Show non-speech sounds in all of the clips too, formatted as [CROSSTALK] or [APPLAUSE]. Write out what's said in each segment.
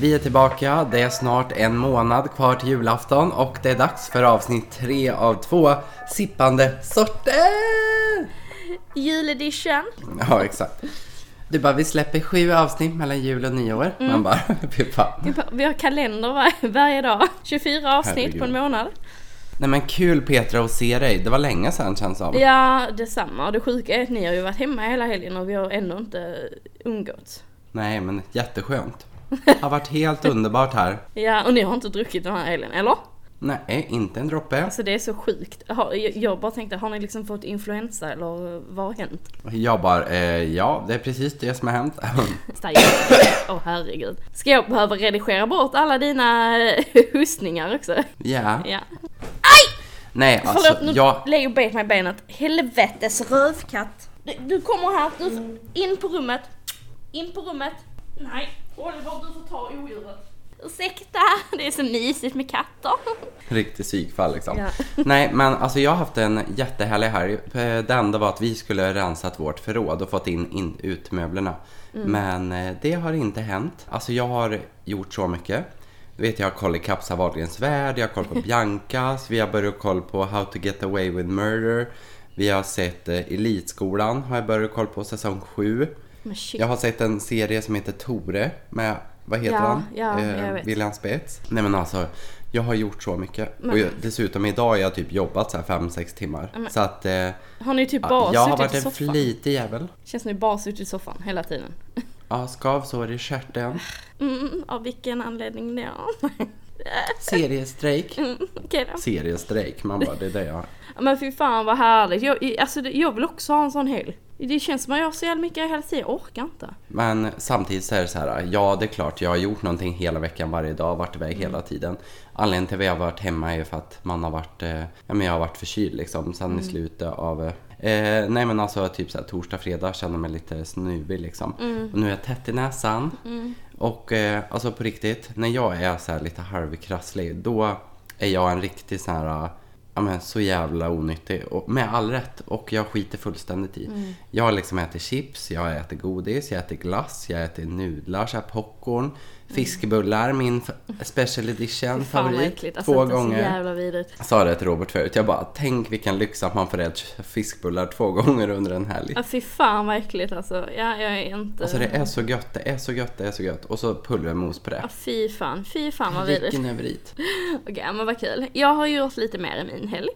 Vi är tillbaka, det är snart en månad kvar till julafton och det är dags för avsnitt tre av två sippande sorter! Juledition. Ja, exakt. Du bara, vi släpper sju avsnitt mellan jul och nyår. Man bara, [LAUGHS] fan. Vi har kalender var, varje dag. 24 avsnitt Herregud. på en månad. Nej men kul Petra att se dig. Det var länge sedan känns som. Ja, detsamma. Och det sjuka är att ni har ju varit hemma hela helgen och vi har ändå inte umgåtts. Nej men jätteskönt. Det har varit helt underbart här. Ja, och ni har inte druckit den här helgen, eller? Nej, inte en droppe. Alltså det är så sjukt. Jag, bara tänkte, har ni liksom fått influensa eller vad har hänt? Jag bara, eh, ja det är precis det som har hänt. [LAUGHS] Åh herregud. Ska jag behöva redigera bort alla dina eh, hostningar också? Ja. Ja. Nej Förlåt, alltså, nu jag... Leo bet mig i benet. Helvetes rövkatt. Du, du kommer här, du, in på rummet. In på rummet. Nej, Oliver du får ta odjuret. Ursäkta, det är så mysigt med katter. Riktigt psykfall liksom. Ja. [LAUGHS] Nej men alltså jag har haft en jättehärlig helg. Eh, Det enda var att vi skulle rensat vårt förråd och fått in, in ut möblerna. Mm. Men eh, det har inte hänt. Alltså jag har gjort så mycket. Du vet jag har koll i Kapsa Wahlgrens värld, jag har koll på [LAUGHS] Biancas, vi har börjat koll på How to get away with murder. Vi har sett eh, Elitskolan, har jag börjat koll på säsong 7. Men. Jag har sett en serie som heter Tore med, vad heter Ja, han? ja, Eh. William Spets. Nej men alltså, jag har gjort så mycket. Men- Och jag, dessutom idag har jag typ jobbat så här 5-6 timmar. Så att eh, Har ni typ bara jag har varit en soffan? flitig jävel. Känns som ni bara suttit i soffan hela tiden. [LAUGHS] Ja, skavsår i stjärten. Mm, av vilken anledning då? [LAUGHS] Seriestrejk. Mm, då. Seriestrejk, man bara det är det jag Men fy fan vad härligt. Jag, alltså, det- jag vill också ha en sån helg. Det känns som att jag har så jävla mycket hela tiden. Jag orkar inte. Men samtidigt så är det så här, ja det är klart jag har gjort någonting hela veckan varje dag, varit iväg hela tiden. Anledningen till att vi har varit hemma är för att man har varit, eh, ja men jag har varit förkyld liksom sen i slutet av eh, Eh, nej men alltså typ så här, torsdag, fredag känner mig lite snuvig liksom. Och nu är jag tätt i näsan. Och eh, alltså på riktigt, när jag är så här lite halvkrasslig då är jag en riktig sån här Ja men så jävla onyttig. Och med all rätt. Och jag skiter fullständigt i. Jag liksom äter chips, jag äter godis, jag äter glass, jag äter nudlar, så här popcorn. Fiskebullar, min f- special edition favorit. Alltså, två gånger. sa det till Robert förut. Jag bara, tänk vilken lyx att man får äta fiskbullar två gånger under en helg. Ja fy fan vad äckligt alltså. Ja, jag är inte... Alltså det är så gött, det är så gött, det är så gött. Och så pulvermos på det. Ja, fy fan, fy fan vad vidrigt. Vilken överit. [LAUGHS] Okej, men vad kul. Jag har gjort lite mer i min helg.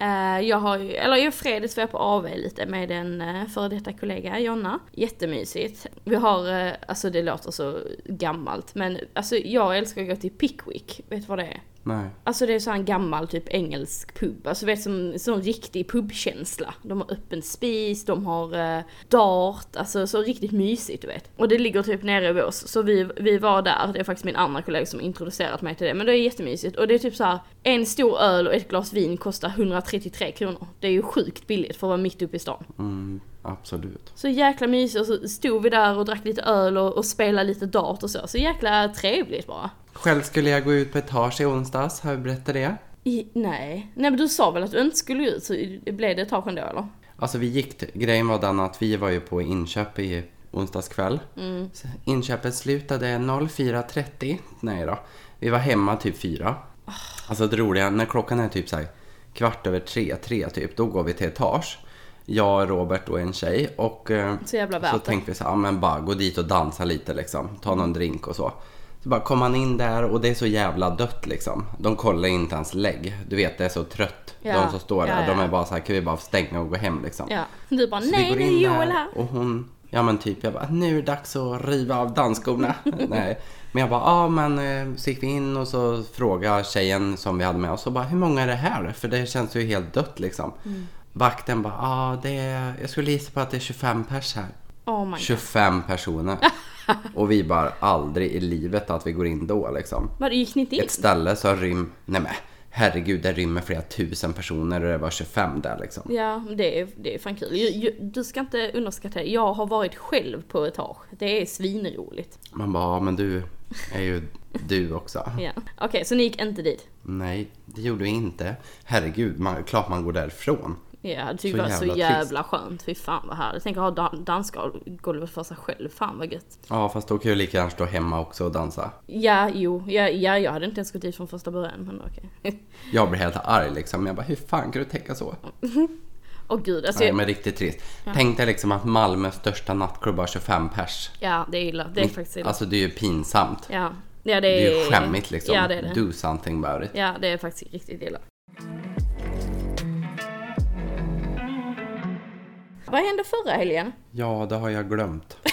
Eh, jag har ju, eller i fredags var jag på AV lite med en eh, före detta kollega, Jonna. Jättemysigt. Vi har, eh, alltså det låter så gammalt, men alltså jag älskar att gå till Pickwick. Vet du vad det är? Nej. Alltså det är så en gammal typ engelsk pub. Alltså vet som sån riktig pubkänsla. De har öppen spis, de har eh, dart, alltså så riktigt mysigt du vet. Och det ligger typ nere i Vås. Så vi, vi var där, det är faktiskt min andra kollega som introducerat mig till det. Men det är jättemysigt. Och det är typ så här, en stor öl och ett glas vin kostar 133 kronor. Det är ju sjukt billigt för att vara mitt uppe i stan. Mm, absolut. Så jäkla mysigt och så stod vi där och drack lite öl och, och spelade lite dart och så. Så jäkla trevligt bara. Själv skulle jag gå ut på etage i onsdags, har jag berättat det? I, nej. Nej men du sa väl att du inte skulle ut så blev det etagen då eller? Alltså vi gick, till- grejen var den att vi var ju på inköp i onsdags kväll. Så Inköpet slutade 04.30. Nej då. Vi var hemma typ fyra. Alltså det roliga, när klockan är typ så här kvart över tre, tre typ, då går vi till etage. Jag, Robert och en tjej och eh, Så jävla värt så tänkte vi så här, ja men bara gå dit och dansa lite liksom, ta någon drink och så. Så bara kom man in där och det är så jävla dött liksom. De kollar inte ens lägg. Du vet, det är så trött. Ja, De som står där, ja, de ja. är bara så här, kan vi bara stänga och gå hem liksom. Ja. Du bara, Så nej det är Joel här. Och hon, ja men typ jag bara, nu är det dags att riva av dansskorna. [LAUGHS] Nej. Men jag bara, ja men eh, så gick vi in och så frågade tjejen som vi hade med oss och bara, hur många är det här? För det känns ju helt dött liksom. Mm. Vakten bara, ja det är, jag skulle gissa på att det är 25 pers här. Oh my god. 25 personer. [LAUGHS] och vi bara, aldrig i livet att vi går in då liksom. Vad, gick ni inte in? Ett ställe som rym, nej men herregud det rymmer flera tusen personer och det var 25 där liksom. Ja, det är, det är fan kul. Du ska inte underskatta det. Jag har varit själv på etage. Det är svinroligt. Man bara, ja men du är ju du också. [LAUGHS] Ja. Okej, så ni gick inte dit? Nej, det gjorde vi inte. Herregud, man, klart man går därifrån. Ja, det tycker Så jag var så jävla skönt. Fy fan vad härligt. Tänk att ha dan- dansgolvet för sig själv. Fan vad gött. Ja, fast då kan jag lika gärna stå hemma också och dansa. Ja, jo. Ja, ja, jag hade inte ens gått dit från första början. Men okej. [LAUGHS] Jag blir helt arg liksom. Jag bara, hur fan kan du tänka så? Åh gud, alltså. Nej, men riktigt trist. Tänk dig liksom att Malmös största nattklubb har 25 pers. Ja, det är illa. Det är faktiskt illa. Alltså det är ju pinsamt. Ja. Ja, det Det är... är ju skämmigt liksom. Ja, det är det. Do something about it. Ja, det är faktiskt riktigt illa. Vad hände förra helgen? Ja, det har jag glömt. [LAUGHS]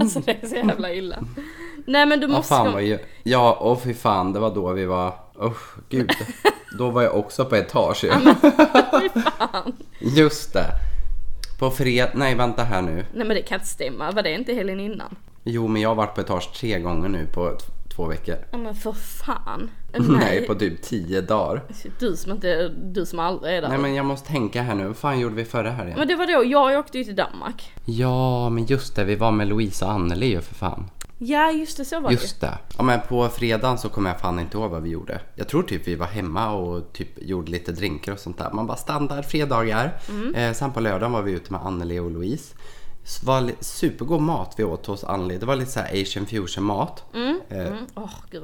Alltså det är så jävla illa. Nej men du måste... fan var ju... Ja, och fy fan, det var då vi var... Usch, gud. Då var jag också på etage ju. Just det. På fred... Nej, vänta här nu. Nej men det kan inte stämma. Var det inte helgen innan? Jo, men jag har varit på etage tre gånger nu på två veckor. Ja men för fan. [LAUGHS] Nej, på typ tio dagar. Du som inte, du som aldrig är där. Nej, men jag måste tänka här nu. Vad fan gjorde vi förra helgen? Men det var då, jag åkte ju till Danmark. Ja, men just det. Vi var med Louisa och Anneli ju för fan. Ja just det, så var det Just det. Ja, men på fredagen så kommer jag fan inte ihåg vad vi gjorde. Jag tror typ vi var hemma och typ gjorde lite drinkar och sånt där. Man bara standard fredagar. Eh, sen på lördagen var vi ute med Anneli och Louise. Var supergod mat vi åt hos Anneli. Det var lite så asian fusion mat. Eh, Mm. Åh gud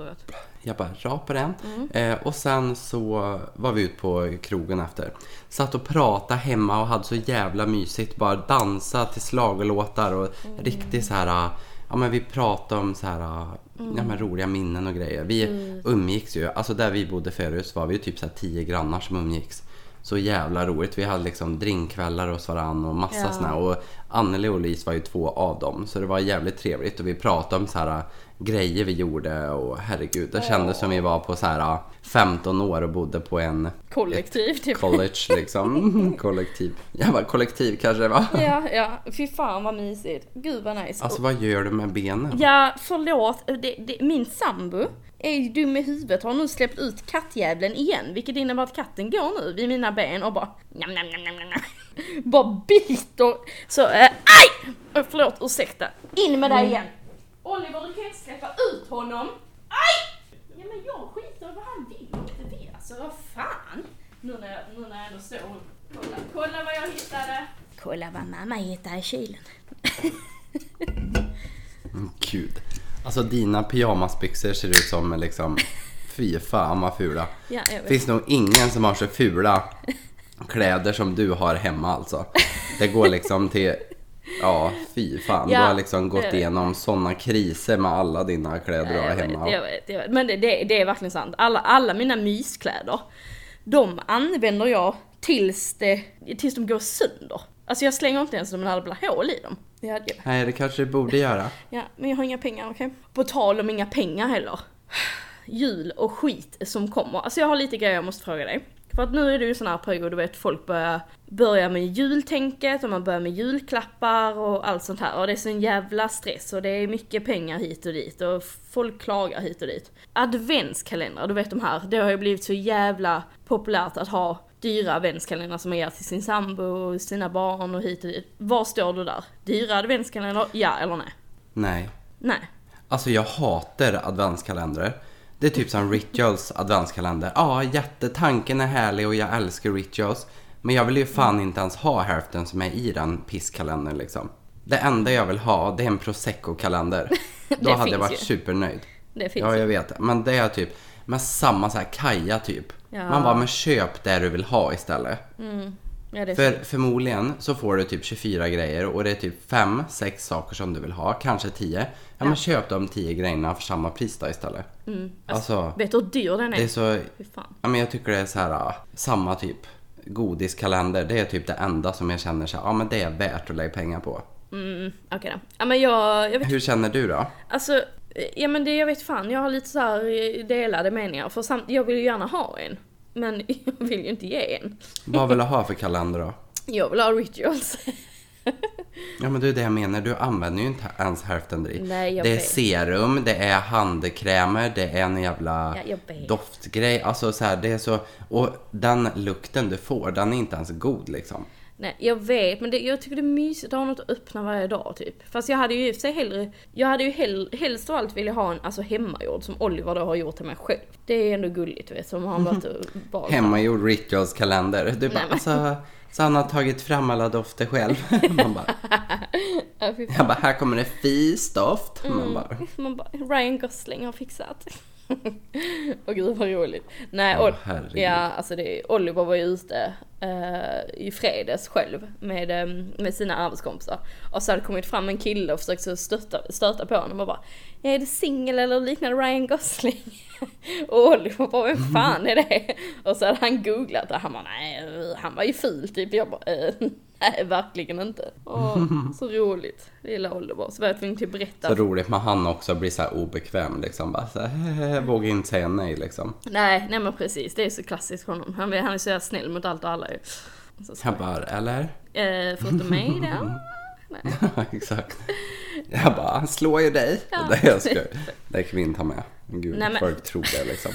jag bara rap på den. Eh, och sen så var vi ute på krogen efter. Satt och pratade hemma och hade så jävla mysigt. Bara dansa till schlagerlåtar och riktigt så här. Ja men vi pratade om så här. Ja men roliga minnen och grejer. Vi umgicks ju. Alltså där vi bodde förut var vi ju typ så här tio grannar som umgicks. Så jävla roligt. Vi hade liksom drinkkvällar hos varann och massa Ja. såna. Och Anneli och Lis var ju två av dem. Så det var jävligt trevligt. Och vi pratade om så här grejer vi gjorde och herregud. Det kändes som vi var på så här 15 år och bodde på en Kollektiv typ. college liksom. [LAUGHS] Kollektiv. Jag bara kollektiv kanske det var. Ja, ja. Fy fan vad mysigt. Gud vad nice. Alltså vad gör du med benen? Ja, förlåt. Det, det, min sambo är ju dum i huvudet har nu släppt ut kattjävlen igen. Vilket innebär att katten går nu vid mina ben och bara njam, njam, njam, njam, njam. Bara biter. Så, äh, aj! Förlåt, ursäkta. In med dig igen. Oliver, du kan inte släppa ut honom. Aj! Ja men jag skiter i vad han vill och inte vill. Alltså vad fan. Nu när jag, nu när jag ändå står Kolla, kolla vad jag hittade. Kolla vad mamma hittade i kylen. Mm, Gud. Alltså dina pyjamasbyxor ser ut som liksom [LAUGHS] Fy fan vad fula. Ja, jag vet. Finns nog ingen som har så fula kläder som du har hemma alltså. Det går liksom till Ja, fy fan. Ja, du har liksom gått igenom sådana kriser med alla dina kläder du har hemma. Jag vet, jag vet. Men det, det, det är verkligen sant. Alla, alla mina myskläder, de använder jag tills, det, tills de går sönder. Alltså jag slänger inte ens dem när det blir hål i dem. Det hade jag. Nej, det kanske du borde göra. [LAUGHS] Ja, men jag har inga pengar, okej? På tal om inga pengar heller. Jul och skit som kommer. Alltså jag har lite grejer jag måste fråga dig. För att nu är det ju sån här period, du vet folk börjar, börjar med jultänket och man börjar med julklappar och allt sånt här. Och det är sån jävla stress och det är mycket pengar hit och dit och folk klagar hit och dit. Adventskalendrar, du vet de här, det har ju blivit så jävla populärt att ha dyra adventskalendrar som man ger till sin sambo och sina barn och hit och dit. Var står du där? Dyra adventskalendrar, ja eller nej? Nej. Nej. Alltså jag hatar adventskalendrar. Det är typ som Rituals adventskalender. Ja, jättetanken är härlig och jag älskar Rituals. Men jag vill ju fan inte ens ha hälften som är i den pisskalendern liksom. Det enda jag vill ha, det är en prosecco-kalender. [LAUGHS] Då hade jag varit ju. supernöjd. Det finns Ja, ju. jag vet. Men det är typ med samma så här kaja typ. Ja. Man bara, men köp det du vill ha istället. Ja, För förmodligen så får du typ 24 grejer och det är typ 5-6 saker som du vill ha, kanske 10. Ja, men köp de 10 grejerna för samma pris då istället. Alltså, Vet du hur dyr den är? det är så... Ja, men jag tycker det är så här ah, samma typ godiskalender. Det är typ det enda som jag känner så här, ja men det är värt att lägga pengar på. Mm, okej då. Ja men jag, jag vet, Hur känner du då? alltså, eh, ja men det jag vet fan, jag har lite så eh, delade meningar. För samt, jag vill ju gärna ha en. Men [LAUGHS] jag vill ju inte ge en. Vad vill du ha för kalender då? Jag vill ha rituals. Ja men det är det jag menar, du använder ju inte ens hälften. Nej, jag det är vet. serum, det är handkrämer, det är en jävla Ja, jag vet. doftgrej. Alltså så här, det är så... Och den lukten du får, den är inte ens god liksom. Nej, jag vet, men det, jag tycker det är mysigt att ha något att öppna varje dag typ. Fast jag hade ju i sig hellre, jag hade ju hell, helst av allt vilja ha en alltså hemmagjord som Oliver då har gjort till mig själg. Det är ändå gulligt vet, som har varit och [LAUGHS] valt. Hemmagjord Rituals kalender. Du bara, alltså, så han har tagit fram alla dofter själv. [LAUGHS] Man bara, Ja, jag bara, här kommer det fisdoft. Mm. Man bara, Man bara, Ryan Gosling har fixat. [LAUGHS] Åh gud vad roligt. Nej, herregud. ja alltså det, Oliver var ju ute eh, i fredags själv med, eh, med sina arbetskompisar. Och så hade kommit fram en kille och försökt så stöta, stöta på honom och bara Är det singel eller liknar Ryan Gosling? [LAUGHS] och Oliver bara vem fan är det? Och så hade han googlat och han bara nej, han var ju ful typ. Jag bara eh, nej verkligen inte. Åh, så roligt. Det gillar Oliver. Så var jag tvungen att berätta så roligt med han också blir så här obekväm liksom. Bara så här, vågar inte säga nej liksom. Nej, nej men precis. Det är så klassiskt honom. Han, är- han är så jävla snäll mot allt och alla ju. Så. Jag bara, eller? Eh, förutom mig då. [LAUGHS] Nej. Ja, exakt. Jag bara, han slår ju dig. Ja. Det, jag ska, det kan vi inte ha med. Gud, Nej, men- folk tror det liksom.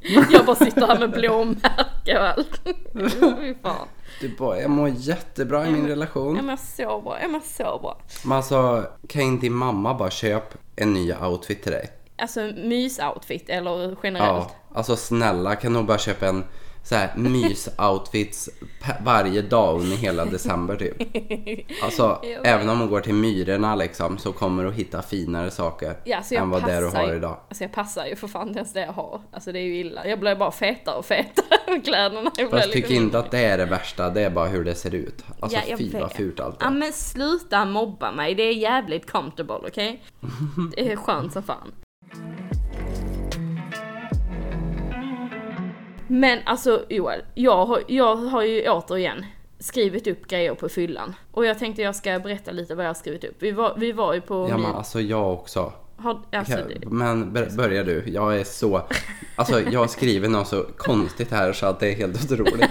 [LAUGHS] Jag bara sitter här med blåmärke och allt. [LAUGHS] Fy fan. Bara, jag mår jättebra i min relation. men så bra, ja men så bra. Men alltså, kan inte din mamma bara köpa en ny outfit till dig? Alltså mysoutfit eller generellt. Ja, alltså snälla kan hon bara köpa en så här mys-outfits varje dag under hela december typ. [LAUGHS] Alltså, Jo. även om hon går till Myrorna liksom så kommer hon hitta finare saker Ja, så jag än vad det du passar har idag. Alltså jag passar ju för fan inte ens det jag har. Alltså det är ju illa. Jag blir bara fetare och fetare med kläderna. Jag Fast tycker inte mindre. att det är det värsta, det är bara hur det ser ut. Alltså Ja, fy vad fult allt Ja är. men sluta mobba mig, det är jävligt comfortable okej? [LAUGHS] Det är skönt som fan. Men alltså Joel, jag har, jag har ju återigen skrivit upp grejer på fyllan. Och jag tänkte jag ska berätta lite vad jag har skrivit upp. Vi var, vi var ju på Ja min... men alltså jag också. Har, alltså, Men bör- börja du, jag är så... Alltså jag har skrivit något så konstigt här så att det är helt otroligt. [LAUGHS]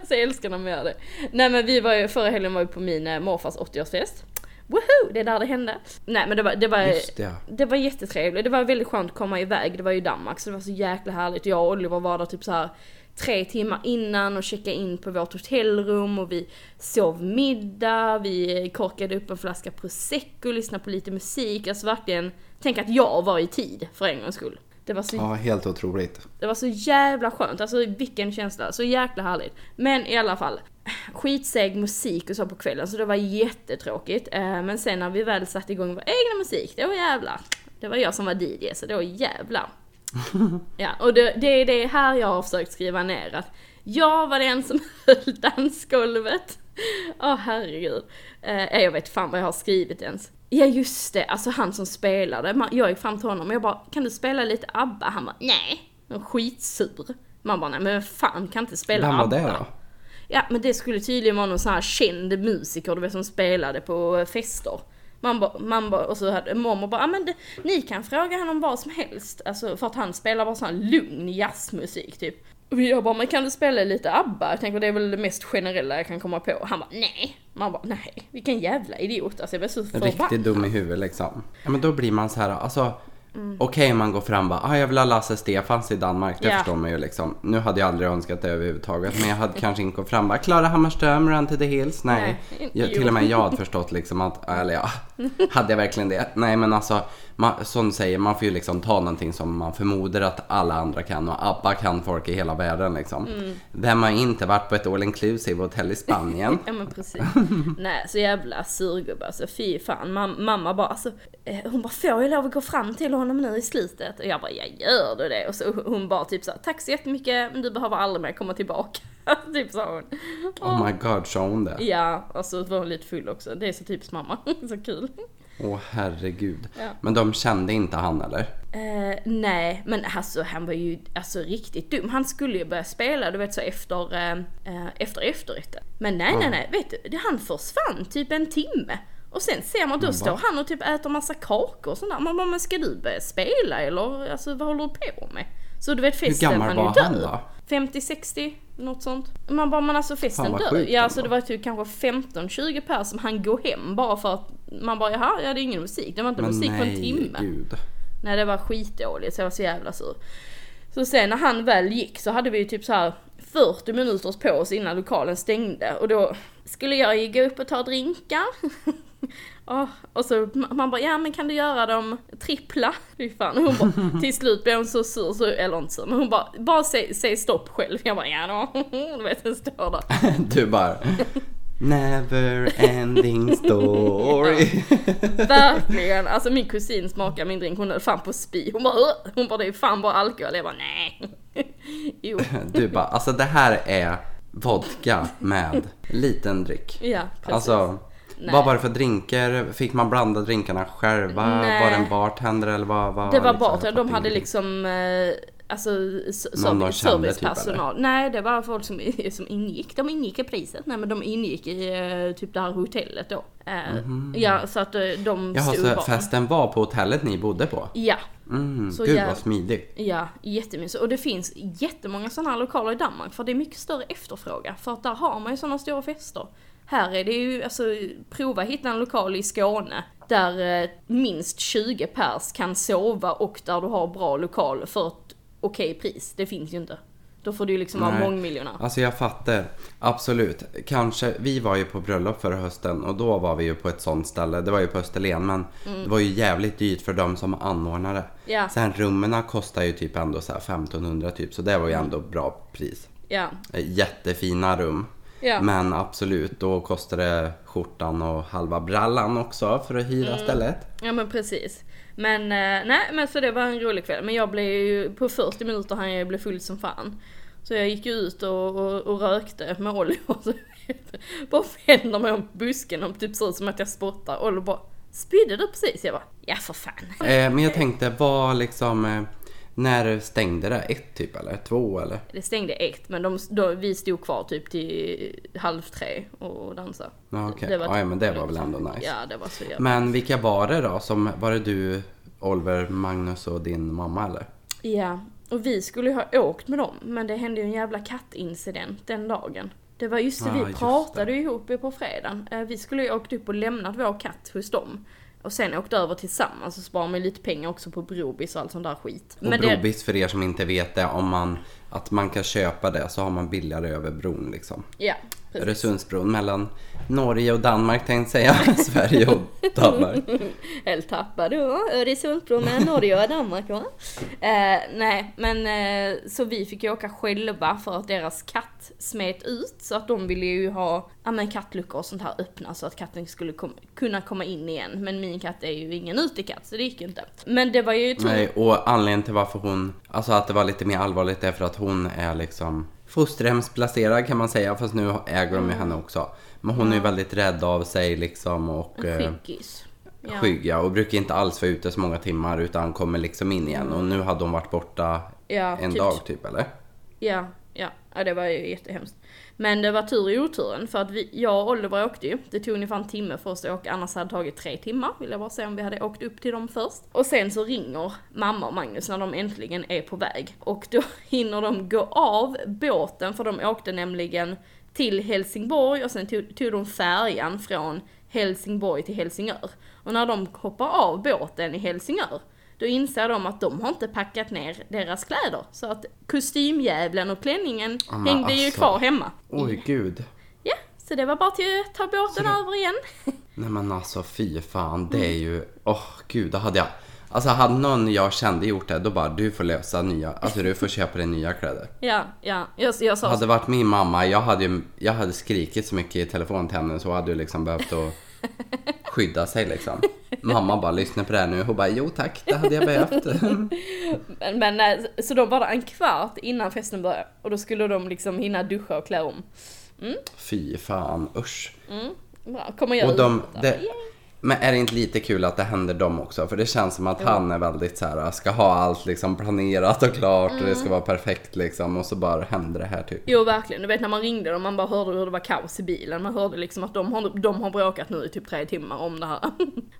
alltså jag älskar när man gör det. Nej men vi var ju, förra helgen var vi på min eh, morfars 80-årsfest. Woho! Det är där det hände. Nej men det var, det var Just det. Det var jättetrevligt, det var väldigt skönt att komma iväg, det var ju Danmark så det var så jäkla härligt. Jag och Oliver var där typ så här tre timmar innan och checkade in på vårt hotellrum och vi sov middag, vi korkade upp en flaska prosecco, lyssnade på lite musik, alltså verkligen, tänk att jag var i tid för en gångs skull. Det var så Ja, helt otroligt. det var så jävla skönt, alltså vilken känsla, så jäkla härligt. Men i alla fall, skitseg musik och så på kvällen så det var jättetråkigt. Eh, Men sen när vi väl satte igång vår egna musik, då jävlar. Det var jag som var DJ så då jävlar. [LAUGHS] Ja, och det, det är det här jag har försökt skriva ner att jag var den som [LAUGHS] höll dansgolvet. Åh herregud. Eh, jag vet fan vad jag har skrivit ens. Ja just det, alltså han som spelade, jag gick fram till honom och jag bara kan du spela lite ABBA? Han bara nej. Han var skitsur. Man bara nej men fan kan inte spela Vem var ABBA? det då? Ja men det skulle tydligen vara någon sån här känd musiker du vet som spelade på eh, fester. Man bara, man bara, och så hade mormor bara, ah, men det, ni kan fråga honom vad som helst. Alltså för att han spelar bara sån här lugn jazzmusik typ. Och jag bara, men kan du spela lite ABBA? Jag tänker det är väl det mest generella jag kan komma på. Han bara, nej. Man bara, nej. Vilken jävla idiot. Alltså jag blev så förbannad. Riktigt dum i huvudet liksom. Ja men då blir man så här, alltså Mm. Okej man går fram och bara, ah, jag vill ha Lasse Stefans i Danmark, det Ja. förstår man ju liksom. Nu hade jag aldrig önskat det överhuvudtaget, men jag hade kanske inte gått fram och bara, Klara Hammarström, Run to the Hills. Nej, Nej, jag, till och med jag hade förstått liksom att, eller ja, [LAUGHS] hade jag verkligen det? Nej men alltså, man, som du säger, man får ju liksom ta någonting som man förmodar att alla andra kan och ABBA kan folk i hela världen liksom. Mm. Vem har inte varit på ett all inclusive hotell i Spanien? [LAUGHS] Ja men precis. Nej så jävla surgubbe alltså fy fan. Mam- mamma bara alltså, eh, hon bara får jag lov att gå fram till honom nu i slutet? Och jag bara ja gör du det? Och så hon bara typ så tack så jättemycket men du behöver aldrig mer komma tillbaka. [LAUGHS] typ sa hon. Oh my god, sa hon det? Ja, och så var hon lite full också. Det är så typiskt mamma. så kul. Åh herregud. Ja. Men de kände inte han eller? Eh, nej, men alltså han var ju alltså riktigt dum. Han skulle ju börja spela, du vet så efter, eh, eh, efter efterrätten. Men nej, nej, nej, vet du, han försvann typ en timme. Och sen ser man, då va? står han och typ äter massa kakor och sådär. Man bara, men ska du börja spela eller alltså vad håller du på med? Så du vet festen gammal han var ju död. han då? 50-60, något sånt. Man bara, men alltså festen dör. Ja, alltså det var typ kanske 15-20 pers som han gå hem bara för att man bara, jaha, ja det är ingen musik. Det var inte Men musik på en nej, timme. gud. Nej det var skitdåligt så jag var så jävla sur. Så sen när han väl gick så hade vi ju typ så här 40 minuters paus innan lokalen stängde och då skulle jag ju gå upp och ta drinkar. och, [LAUGHS] och så man bara, ja men kan du göra dem trippla? Fy fan. Hon bara, [LAUGHS] till slut blev hon så sur, så, eller inte sur, men hon bara, bara säg, säg stopp själv. Jag bara, ja då. [LAUGHS] Du vet, den står där. Du bara Never ending [LAUGHS] story. Verkligen, alltså min kusin smakade min drink, hon höll fan på att spy. Hon bara, "Ugh." hon bara det är fan bara alkohol. Jag bara nej. [LAUGHS] Jo, Du bara, alltså det här är vodka med liten dryck. ja precis. Alltså, Nej. vad var det för drinkar? Fick man blanda drinkarna själva? Nej. Var det en bartender eller vad? vad det var liksom, att de hade liksom, eh, alltså s- Någon de serv- kände typ, servicepersonal. Nej, det var folk som, som ingick. De ingick i priset. Nej men de ingick i eh, typ det här hotellet då. Eh, Ja, så att eh, de. Jaha, stod så festen var på hotellet ni bodde på? Ja, Mm, Så gud jäv- vad smidigt. Ja, jättemysigt. Och det finns jättemånga sådana här lokaler i Danmark för det är mycket större efterfrågan. För att där har man ju sådana stora fester. Här är det ju, alltså prova hitta en lokal i Skåne där minst 20 pers kan sova och där du har bra lokal för okej pris. Det finns ju inte. Då får du ju liksom vara Nej. mångmiljonär. Alltså jag fattar. Absolut. Kanske, vi var ju på bröllop förra hösten och då var vi ju på ett sånt ställe. Det var ju på Österlen men det var ju jävligt dyrt för de som anordnade. Mm. Ja. Sen rummen kostar ju typ ändå så här 1500 typ så det var ju Mm. ändå bra pris. Ja, Eh, Jättefina rum. Ja. Men absolut, då kostar det skjortan och halva brallan också för att hyra Mm. stället. ja men precis. Men eh, nej, men så det var en rolig kväll. Men jag blev ju, på 40 minuter hann jag bli full som fan. Så jag gick ju ut och, och, och rökte med Oliver. [LAUGHS] Så bara vänder mig om busken och typ ser ut som att jag spottar. Olli bara, spydde du precis? Jag bara, ja för fan. Eh, men jag tänkte, vad liksom... Eh, när stängde det? Ett typ eller? Två eller? Det stängde ett, men de, då, vi stod kvar typ till halv tre och dansade. Ja, okej. Det var Ja, men det typ- var väl ändå nice. Ja, det var så jävla Men vilka var det då? Som, var det du, Oliver, Magnus och din mamma eller? Ja, och vi skulle ju ha åkt med dem, men det hände ju en jävla kattincident den dagen. Det var just det, Ah, vi pratade ju ihop på fredagen. Eh, Vi skulle ju åkt upp och lämnat vår katt hos dem. Och sen åkt över tillsammans och sparat med lite pengar också på Brobis och allt sånt där skit. Och det, Brobis för er som inte vet det, om man, att man kan köpa det så har man billigare över bron liksom. ja, precis. Öresundsbron mellan Norge och Danmark tänkte jag säga. [LAUGHS] Sverige och Danmark. [LAUGHS] Helt tappad då. Öresundsbron mellan Norge och Danmark va? Eh, nej, men eh, så vi fick ju åka själva för att deras katt smet ut. Så att de ville ju ha ja, men kattluckor och sånt här öppna så att katten skulle kom, kunna komma in igen. Men min katt är ju ingen utekatt så det gick ju inte. Men det var ju tur. Nej, och anledningen till varför hon, alltså att det var lite mer allvarligt är för att hon är liksom fosterhemsplacerad kan man säga, fast nu äger de ju henne också. Men hon är ju väldigt rädd av sig liksom och eh, Skyggis. Ja. skygg ja, och brukar inte alls vara ute så många timmar utan kommer liksom in igen. Och nu hade hon varit borta Ja, en typ. dag typ eller? Ja, ja, det var ju jättehemskt. Men det var tur i oturen för att vi, jag och Oliver åkte ju. Det tog ungefär en timme för oss att åka, annars hade det tagit tre timmar. Vill jag bara säga om vi hade åkt upp till dem först. Och sen så ringer mamma och Magnus när de äntligen är på väg. Och då [LAUGHS] hinner de gå av båten för de åkte nämligen till Helsingborg och sen tog, tog de färjan från Helsingborg till Helsingör. Och när de hoppar av båten i Helsingör då inser de att de har inte packat ner deras kläder. Så att kostymjävlen och klänningen Ja, men hängde ju alltså. kvar hemma. Oj gud. Ja, så det var bara till att ta båten över igen. Nej men alltså fy fan, det är ju, åh gud, det hade jag. Alltså hade någon jag kände gjort det, då bara du får lösa nya, alltså du får köpa dig nya kläder. Ja, ja, jag, jag sa Hade varit min mamma, jag hade ju, jag hade skrikit så mycket i telefon till henne så hade ju liksom behövt att skydda sig liksom. Mamma bara lyssna på det här nu, hon bara jo tack, det hade jag behövt. men, men eh, så de var där en kvart innan festen började och då skulle de liksom hinna duscha och klä om. Fy fan, usch. Mm, bra, kommer jag Och de, ut där. Men är det inte lite kul att det händer dem också? För det känns som att han är väldigt så här, ska ha allt liksom planerat och klart och det ska vara perfekt liksom och så bara händer det här typ. Jo verkligen, du vet när man ringde dem man bara hörde hur det var kaos i bilen. Man hörde liksom att de har, de har bråkat nu i typ tre timmar om det här. [LAUGHS]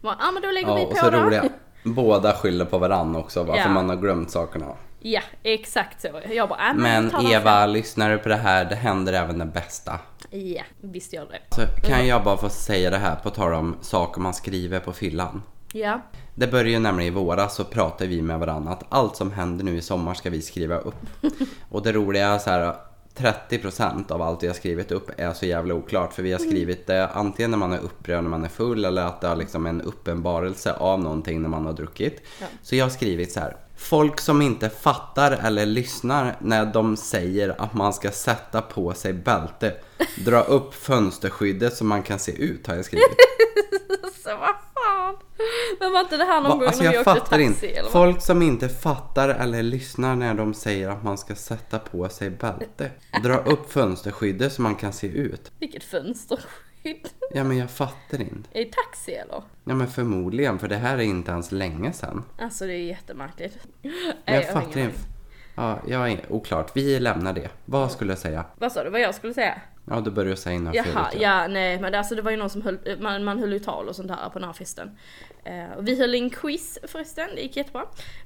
Ja ah, men då lägger Ja, vi och på så då. roliga. Båda skyller på varann också varför Ja. man har glömt sakerna. Ja, exakt så. Jag bara, äh, Men dem Eva, lyssnar du på det här? Det händer även det bästa. sen. Ja, visst gör det. Så kan jag bara få säga det här på tal om saker man skriver på fyllan. Ja, Det började ju nämligen i våras så pratade vi med varandra att allt som händer nu i sommar ska vi skriva upp. [LAUGHS] Och det roliga är så här, 30% av allt vi har skrivit upp är så jävla oklart. För vi Mm. har skrivit det antingen när man är upprörd när man är full eller att det har liksom en uppenbarelse av någonting när man har druckit. Ja. Så jag har skrivit så här. Folk som inte fattar eller lyssnar när de säger att man ska sätta på sig bälte. Dra upp fönsterskyddet så man kan se ut har jag skrivit. [LAUGHS] Så vad fan. Men var inte det här någon Va, gång alltså när vi åkte taxi inte. eller vad? Folk som inte fattar eller lyssnar när de säger att man ska sätta på sig bälte. Dra upp fönsterskyddet så man kan se ut. Vilket fönsterskydd. Ja men jag fattar inte. Är det taxi eller? Ja men förmodligen för det här är inte ens länge sedan. Alltså det är jättemärkligt. Men jag har fattar inte. Ja, jag är oklart. Vi lämnar det. Vad skulle jag säga? Vad sa du? Vad jag skulle säga? Ja, du börjar säga något Jaha, förut. ja nej men det, alltså det var ju någon som höll, man, man höll ju tal och sånt här på den här festen. Eh, och vi höll en quiz förresten, det gick jättebra.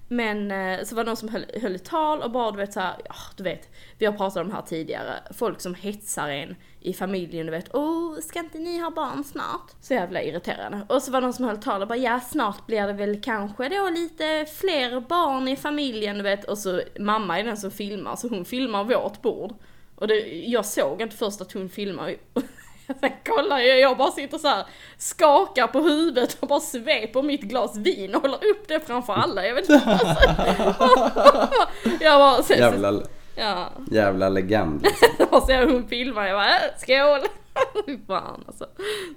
Men eh, så var det någon som höll, höll tal och bara du vet såhär, ja du vet, vi har pratat om det här tidigare. Folk som hetsar en i familjen, du vet, åh ska inte ni ha barn snart? Så jävla irriterande. Och så var det någon som höll tal och bara, ja snart blir det väl kanske då lite fler barn i familjen, du vet. Och så mamma är den som filmar, så hon filmar vårt bord. Och det, jag såg inte först att hon filmar. [LAUGHS] Sen kollar jag, jag bara sitter så här, skakar på huvudet och bara sveper mitt glas vin och håller upp det framför alla. Jag vet inte. Alltså. [LAUGHS] jag bara, så, Jävla, ja. jävla legend liksom. [LAUGHS] Och så hon filmar, jag bara, äh, skål! [LAUGHS] Fan alltså.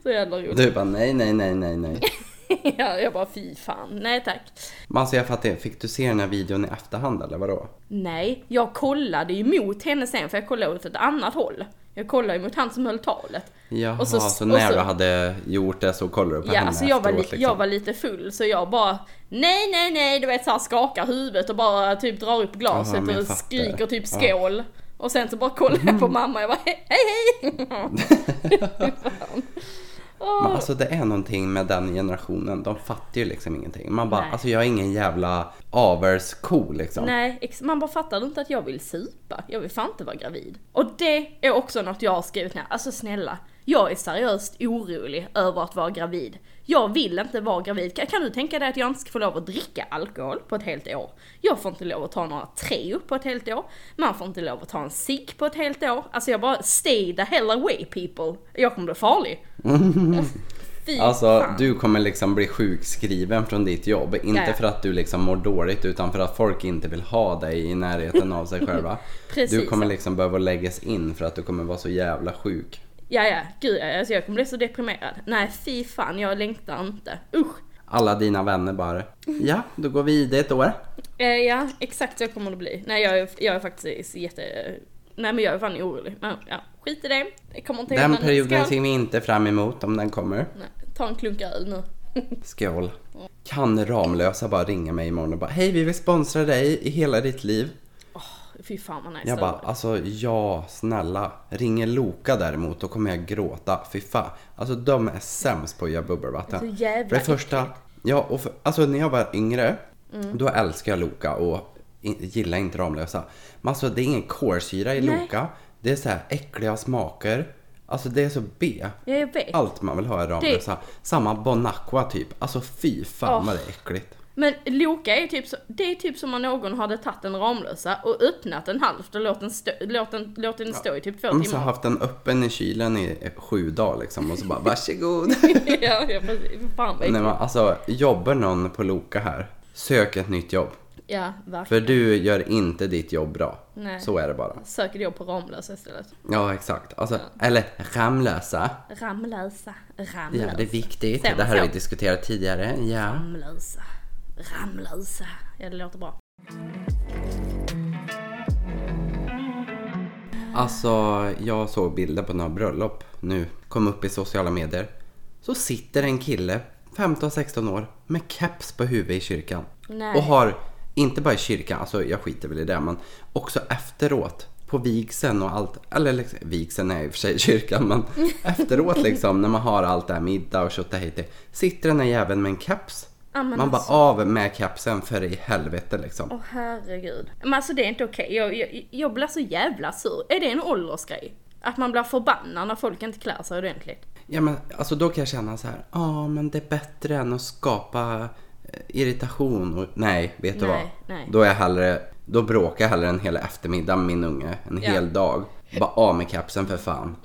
Så jävla roligt. Du bara nej, nej, nej, nej, nej. [LAUGHS] Ja, jag bara, fy fan. Nej tack. Men alltså jag fattar. Fick du se den här videon i efterhand eller vadå? Nej, jag kollade ju mot henne sen för jag kollade åt ett annat håll. Jag kollade ju mot han som höll talet. Jaha, Och så, så- när så- du hade gjort det så kollade du på Ja, henne så jag var, efteråt liksom. jag var lite full så jag bara Nej, nej, nej, du vet såhär skakar huvudet och bara typ drar upp glaset jag och skriker typ Ja. Mm. skål. Och sen så bara kollar jag på mamma och jag bara hej, hej! [LAUGHS] [LAUGHS] Fy Men alltså det är någonting med den generationen, de fattar ju liksom ingenting. Man bara, Nej. alltså jag är ingen jävla aversko liksom. Nej, man bara fattar inte att jag vill supa. Jag vill fan inte vara gravid. Och det är också något jag har skrivit ner. Alltså snälla, jag är seriöst orolig över att vara gravid. Jag vill inte vara gravid. Kan, kan du tänka dig att jag inte ska få lov att dricka alkohol på ett helt år? Jag får inte lov att ta några Treo på ett helt år. Man får inte lov att ta en cigg på ett helt år. Alltså jag bara, stay the hell away people. Jag kommer bli farlig. Fy Alltså fan. du kommer liksom bli sjukskriven från ditt jobb. Inte Ja, ja. för att du liksom mår dåligt utan för att folk inte vill ha dig i närheten av sig själva. [LAUGHS] Precis du kommer liksom behöva läggas in för att du kommer vara så jävla sjuk. Ja, ja, gud ja, alltså jag kommer bli så deprimerad. Nej, fy fan, jag längtar inte. Usch! Alla dina vänner bara, ja då går vi i det ett år. Eh, ja, exakt så kommer det bli. Nej, jag är, jag är faktiskt jätte... Nej men jag är fan orolig. Men ja, skit i det. Det kommer inte Den perioden Skål. ser vi inte fram emot om den kommer. Nej, ta en klunk öl nu. [LAUGHS] Skål. Kan Ramlösa bara ringa mig imorgon och bara Hej vi vill sponsra dig i hela ditt liv. Fy fan vad nice Jag det bara alltså ja snälla. Ringer Loka däremot då kommer jag gråta. Fy fan. Alltså de är sämst på att göra bubbelvatten. Så jävla För det första, ja och för, alltså när jag var yngre Mm. då älskade jag Loka och in, gillar inte Ramlösa. Men alltså det är ingen kolsyra i Nej. Loka. Det är så här äckliga smaker. Alltså det är så B. Allt man vill ha är Ramlösa. Samma Bonacqua typ. Alltså fy fan Åh. vad det är äckligt. Men Loka är typ så, det är typ som om någon hade tagit en Ramlösa och öppnat den halvt och låtit den stå, låt den, låt den stå i typ två De har så timmar. haft den öppen i kylen i sju dagar liksom och så bara [LAUGHS] varsågod. ja, ja precis. Fan vad Nej, men alltså jobbar någon på Loka här, sök ett nytt jobb. Ja, verkligen. För du gör inte ditt jobb bra. Nej. Så är det bara. Söker jobb på Ramlösa istället. Ja exakt. Alltså, eller Ramlösa. Ramlösa, Ramlösa. Ja det är viktigt. Säger Det här har vi diskuterat tidigare. Ja. Ramlösa, Ramlösa. Ja det låter bra. Alltså jag såg bilder på några bröllop nu. Kom upp i sociala medier. Så sitter en kille, 15-16 år, med keps på huvudet i kyrkan. Nej. Och har, inte bara i kyrkan, alltså jag skiter väl i det, men också efteråt. På vigseln och allt, eller liksom, vigseln är i och för sig kyrkan, men [LAUGHS] efteråt liksom när man har allt det här middag och tjotahejti. Sitter den här jäveln med en keps. Men man alltså. bara av med kepsen för i helvete liksom. Åh herregud. Men alltså det är inte okej. Jag, jag, jag blir så jävla sur. Är det en åldersgrej? Att man blir förbannad när folk inte klär sig ordentligt? Ja men alltså då kan jag känna så här, ja men det är bättre än att skapa eh, irritation och nej, vet du Nej, vad? nej. Då är jag hellre Då bråkar jag hellre en hel eftermiddag med min unge. En Ja. hel dag. Bara av med kapsen för fan.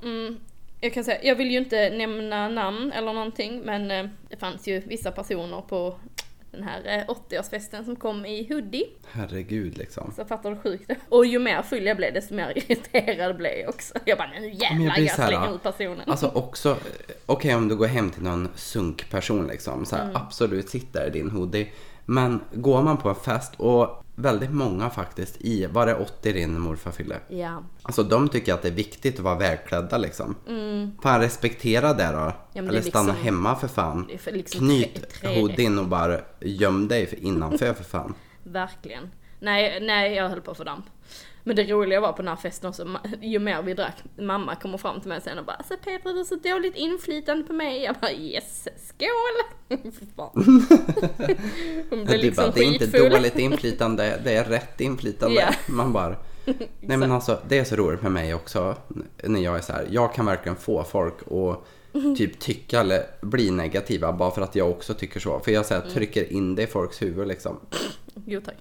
Jag kan säga, jag vill ju inte nämna namn eller någonting men eh, det fanns ju vissa personer på den här eh, 80-årsfesten som kom i hoodie. Herregud liksom. Så fattar du sjukt Och ju mer full jag blev desto mer [LAUGHS] irriterad blev jag också. Jag bara, nu jävlar jag jag slänger ut personen. Alltså också, eh, okej om du går hem till någon sunkperson liksom. Så här, Mm. Absolut, sitt där i din hoodie. Men går man på en fest och väldigt många faktiskt i, var det 80 din morfar fyllde? Ja. Alltså de tycker att det är viktigt att vara välklädda liksom. Fan respektera det då. Mm. det Eller är stanna liksom- hemma för fan. det liksom Knyt hoodien och bara göm dig för innanför för fan. [LAUGHS] Verkligen. Nej, nej jag höll på att få damp. Men det roliga var på den här festen också, ju mer vi drack, mamma kommer fram till mig sen och bara alltså Petra du har så dåligt inflytande på mig. Jag bara yes, skål! [LAUGHS] [LAUGHS] Hon blev Du liksom bara, det är inte dåligt inflytande, det är rätt inflytande. Ja. Man bara, [LAUGHS] nej men alltså det är så roligt med mig också när jag är så här, jag kan verkligen få folk att typ tycka eller bli negativa bara för att jag också tycker så. För jag så Mm. här, trycker in det i folks huvud liksom. Jo tack.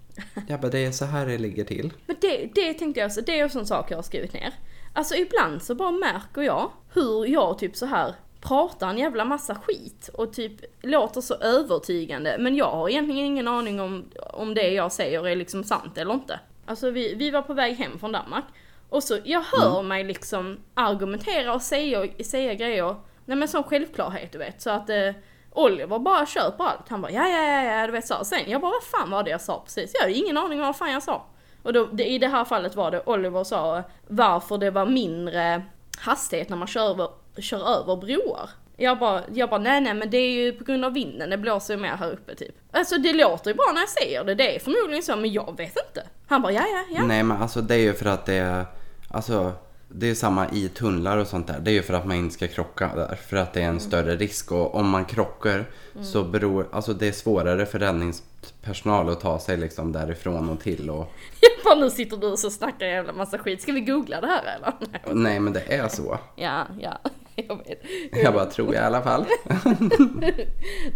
Jag bara, det är så här det ligger till. Men det, det tänkte jag också, det är också en sak jag har skrivit ner. Alltså ibland så bara märker jag hur jag typ så här pratar en jävla massa skit och typ låter så övertygande. Men jag har egentligen ingen aning om, om det jag säger är liksom sant eller inte. Alltså vi, vi var på väg hem från Danmark. Och så, jag hör mig liksom argumentera och säga, säga grejer, nej men sån självklarhet du vet. Så att eh, Oliver bara köper allt. Han bara ja ja ja ja du vet så. Sen jag bara vad fan var det jag sa precis? Jag har ingen aning om vad fan jag sa. Och då, det, i det här fallet var det Oliver sa eh, varför det var mindre hastighet när man kör över, kör över broar. Jag bara, jag bara nej nej men det är ju på grund av vinden, det blåser ju mer här uppe typ. Alltså det låter ju bra när jag säger det, det är förmodligen så men jag vet inte. Han bara ja ja ja. Nej men alltså det är ju för att det är, alltså det är samma i tunnlar och sånt där. Det är ju för att man inte ska krocka där. För att det är en Mm. större risk och om man krockar så beror, alltså det är svårare för räddningspersonal att ta sig liksom därifrån och till och [LAUGHS] Jag bara nu sitter du och så snackar en jävla massa skit, ska vi googla det här eller? Nej. [LAUGHS] nej men det är så. [LAUGHS] Ja, ja, jag vet. Jag bara tror jag i alla fall.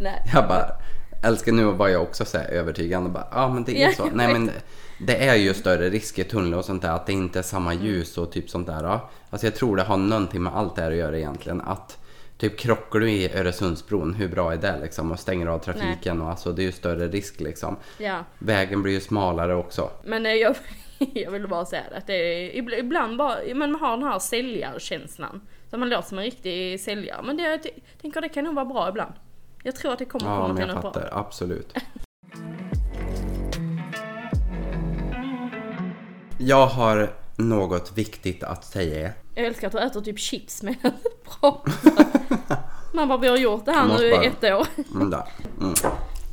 Nej. Jag bara älskar nu var jag också så här övertygande bara ja men det är Ja, så. Nej vet. Men det är ju större risk i tunnlar och sånt där att det inte är samma Mm. ljus och typ sånt där. ja. Alltså jag tror det har någonting med allt det här att göra egentligen. Att typ krockar du i Öresundsbron, hur bra är det liksom? Och stänger av trafiken och alltså det är ju större risk liksom. Ja, Vägen blir ju smalare också. men eh, jag, [LAUGHS] jag vill bara säga det att det är ibl- ibland bara, men man har den här säljarkänslan. Så man låter som en riktig säljare. Men det, jag tänker det kan nog vara bra ibland. Jag tror att det kommer Ja komma men till jag något bra. fattar, absolut. [LAUGHS] Jag har något viktigt att säga. Jag älskar att du äter typ chips du pratar. Man bara, vi har gjort det här nu i ett år. Mm. Mm.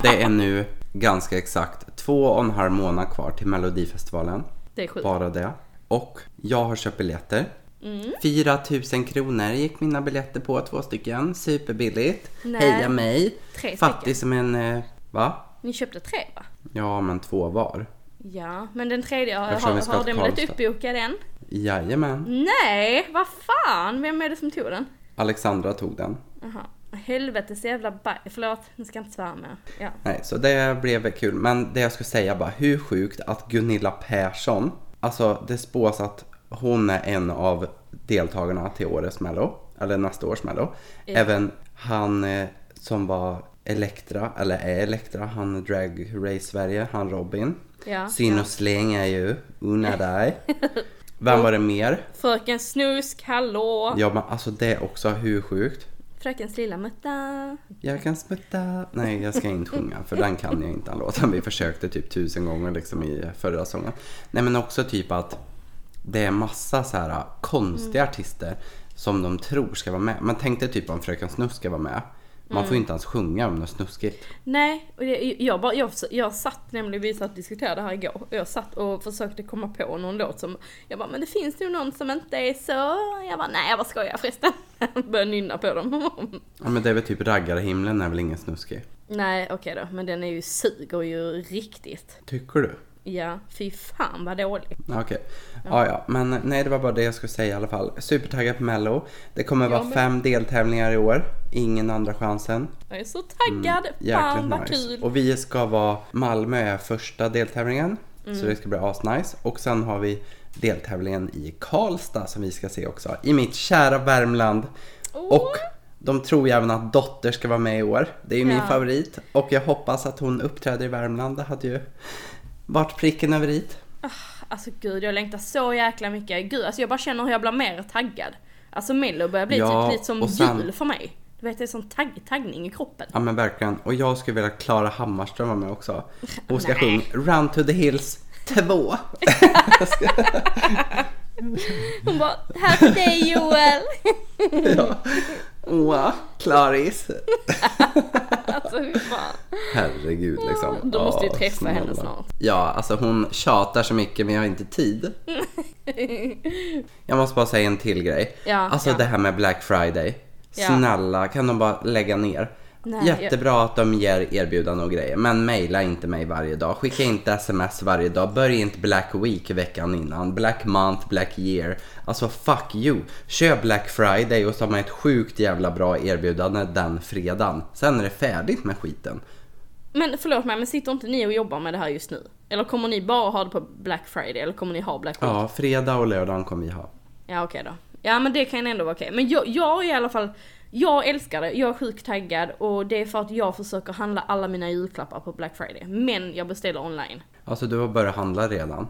Det är nu ganska exakt två och en halv månad kvar till Melodifestivalen. Det är sjukt. Bara det. Och jag har köpt biljetter. Mm. 4 000 kronor gick mina biljetter på, två stycken. Superbilligt. Nej. Heja mig. Tre Fattig som en... eh, Va? Ni köpte tre va? Ja, men två var. Ja, men den tredje, har, har, har den blivit uppbokad än? Jajamän. Nej, vad fan! Vem är det som tog den? Alexandra tog den. Jaha. Helvetes jävla baj... Förlåt, nu ska jag inte svära mer. Ja. Nej, så det blev kul. Men det jag skulle säga bara, hur sjukt att Gunilla Persson, alltså det spås att hon är en av deltagarna till årets mello, eller nästa års mello. Ja. Även han eh, som var Elektra, eller är Elektra, han Drag Race Sverige, han Robin. Ja, Sinus Släng är ju unna dig. Vem var det mer? Fröken Snusk, hallå! Ja men alltså det är också hur sjukt. Frökens lilla mutta. Jag kan smutta. Nej, jag ska inte sjunga för den kan jag inte den låten. Vi försökte typ tusen gånger liksom i förra sången. Nej, men också typ att det är massa så här konstiga artister som de tror ska vara med. Man tänkte typ om Fröken Snusk ska vara med. Man får ju inte ens sjunga om något snuskigt. Nej, och det, jag, bara, jag, jag satt nämligen, vi satt och diskuterade det här igår, och jag satt och försökte komma på någon låt som, jag bara, men det finns ju någon som inte är så, jag bara, nej jag bara skojar förresten. [LAUGHS] Började nynna på dem. Ja, men det är väl typ Raggarhimlen är väl ingen snuskig. nej okej då, men den är ju, suger ju riktigt. Tycker du? Ja, fy fan vad dålig. Ja, Okej. Ja, ja. Men nej, det var bara det jag skulle säga i alla fall. Supertaggad på Mello. Det kommer Jag vara med. fem deltävlingar i år. Ingen andra chansen. Jag är så taggad, Mm, fan vad nice. kul. Och vi ska vara, Malmö är första deltävlingen. Så det ska bli asnice. Och sen har vi deltävlingen i Karlstad som vi ska se också. I mitt kära Värmland. Och de tror ju även att Dotter ska vara med i år. Det är ju min Ja. favorit. Och jag hoppas att hon uppträder i Värmland. Det hade ju varit pricken över i. Alltså gud, jag längtar så jäkla mycket. Gud, alltså jag bara känner hur jag blir mer taggad. Alltså Mello börjar bli Ja, typ lite som sen- jul för mig. Du vet, det är sån tagg, taggning i kroppen. Ja men verkligen. Och jag skulle vilja Klara Hammarström vara med också. Hon ska sjunga Run to the Hills 2. [LAUGHS] Hon bara, här till dig Joel! ja. Åh, Claris. [LAUGHS] alltså hur fan. Herregud liksom. Då måste vi Åh, träffa snälla. henne snart. Ja, alltså hon tjatar så mycket men jag har inte tid. Jag måste bara säga en till grej. Ja, alltså ja. det här med Black Friday. Ja. Snälla, kan de bara lägga ner? Nej, Jättebra att de ger erbjudanden och grejer, men mejla inte mig varje dag. Skicka inte sms varje dag. Börja inte Black Week veckan innan. Black Month, Black Year. Alltså fuck you. Kör Black Friday och så har man ett sjukt jävla bra erbjudande den fredagen. Sen är det färdigt med skiten. Men förlåt mig, men sitter inte ni och jobbar med det här just nu? Eller kommer ni bara ha det på Black Friday? Eller kommer ni ha Black Week? Ja, fredag och lördag kommer vi ha. Ja okej då. Ja men det kan ändå vara okej. Men jag, jag är i alla fall, jag älskar det, jag är sjukt taggad och det är för att jag försöker handla alla mina julklappar på Black Friday. Men jag beställer online. Alltså du har börjat handla redan.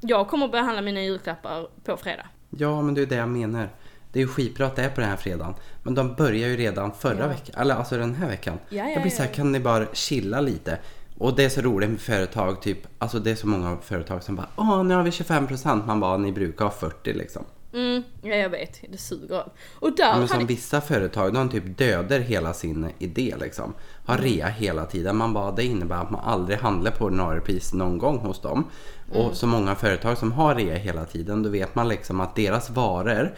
Jag kommer börja handla mina julklappar på fredag. Ja, men det är det jag menar. Det är ju skitbra att det är på den här fredagen. Men de börjar ju redan förra veckan, eller alltså den här veckan. Ja, ja, jag blir så här, ja. kan ni bara chilla lite? Och det är så roligt med företag, typ, alltså det är så många företag som bara Åh, nu har vi 25% Man bara, ni brukar ha 40 liksom. Mm, ja jag vet, det suger. Och där men hade... som vissa företag, de typ dödar hela sin idé liksom. Har Mm. rea hela tiden. Man bara, det innebär att man aldrig handlar på ordinarie pris någon gång hos dem. Mm. Och så många företag som har rea hela tiden, då vet man liksom att deras varor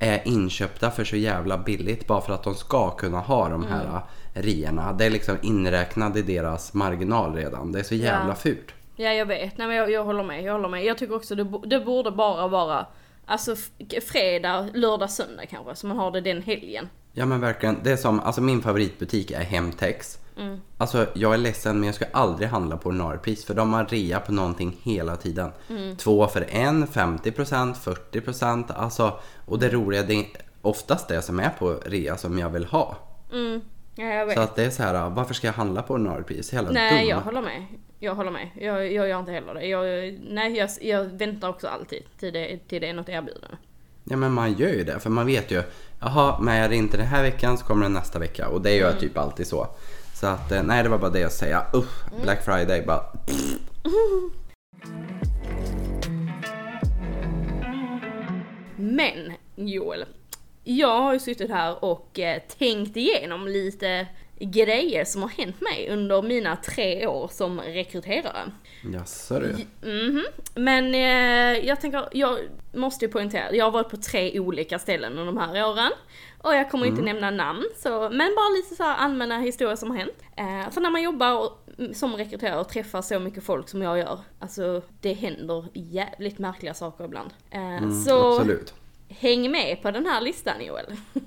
är inköpta för så jävla billigt bara för att de ska kunna ha de här Mm. reorna. Det är liksom inräknat i deras marginal redan. Det är så jävla Ja. fult. Ja jag vet, nej men jag, jag håller med, jag håller med. Jag tycker också det, det borde bara vara Alltså fredag, lördag, söndag kanske, så man har det den helgen. Ja men verkligen. Det är som, alltså min favoritbutik är Hemtex. Mm. Alltså jag är ledsen men jag ska aldrig handla på ordinarpris för de har rea på någonting hela tiden. Mm. Två för en, 50%, 40% alltså. Och det roliga, det är oftast det som är på rea som jag vill ha. Mm, ja jag vet. Så att det är så här, varför ska jag handla på ordinarpris? Jävla Nej dumma. jag håller med. Jag håller med. Jag, jag gör inte heller det. Jag, nej jag, jag väntar också alltid till det, till det är något erbjudande. Ja men man gör ju det för man vet ju, jaha men är det inte den här veckan så kommer det nästa vecka och det gör Mm. jag typ alltid så. Så att eh, nej det var bara det jag säga. Usch, Mm. Black Friday bara Men Joel, jag har ju suttit här och eh, tänkt igenom lite grejer som har hänt mig under mina tre år som rekryterare. Jaså du? Mhm. Men eh, jag tänker, jag måste ju poängtera, jag har varit på tre olika ställen under de här åren. Och jag kommer inte nämna namn, så, men bara lite så allmänna historier som har hänt. Eh, för när man jobbar och, mm, som rekryterare och träffar så mycket folk som jag gör, alltså det händer jävligt märkliga saker ibland. Eh, Mm, så Absolut. häng med på den här listan Joel. [LAUGHS]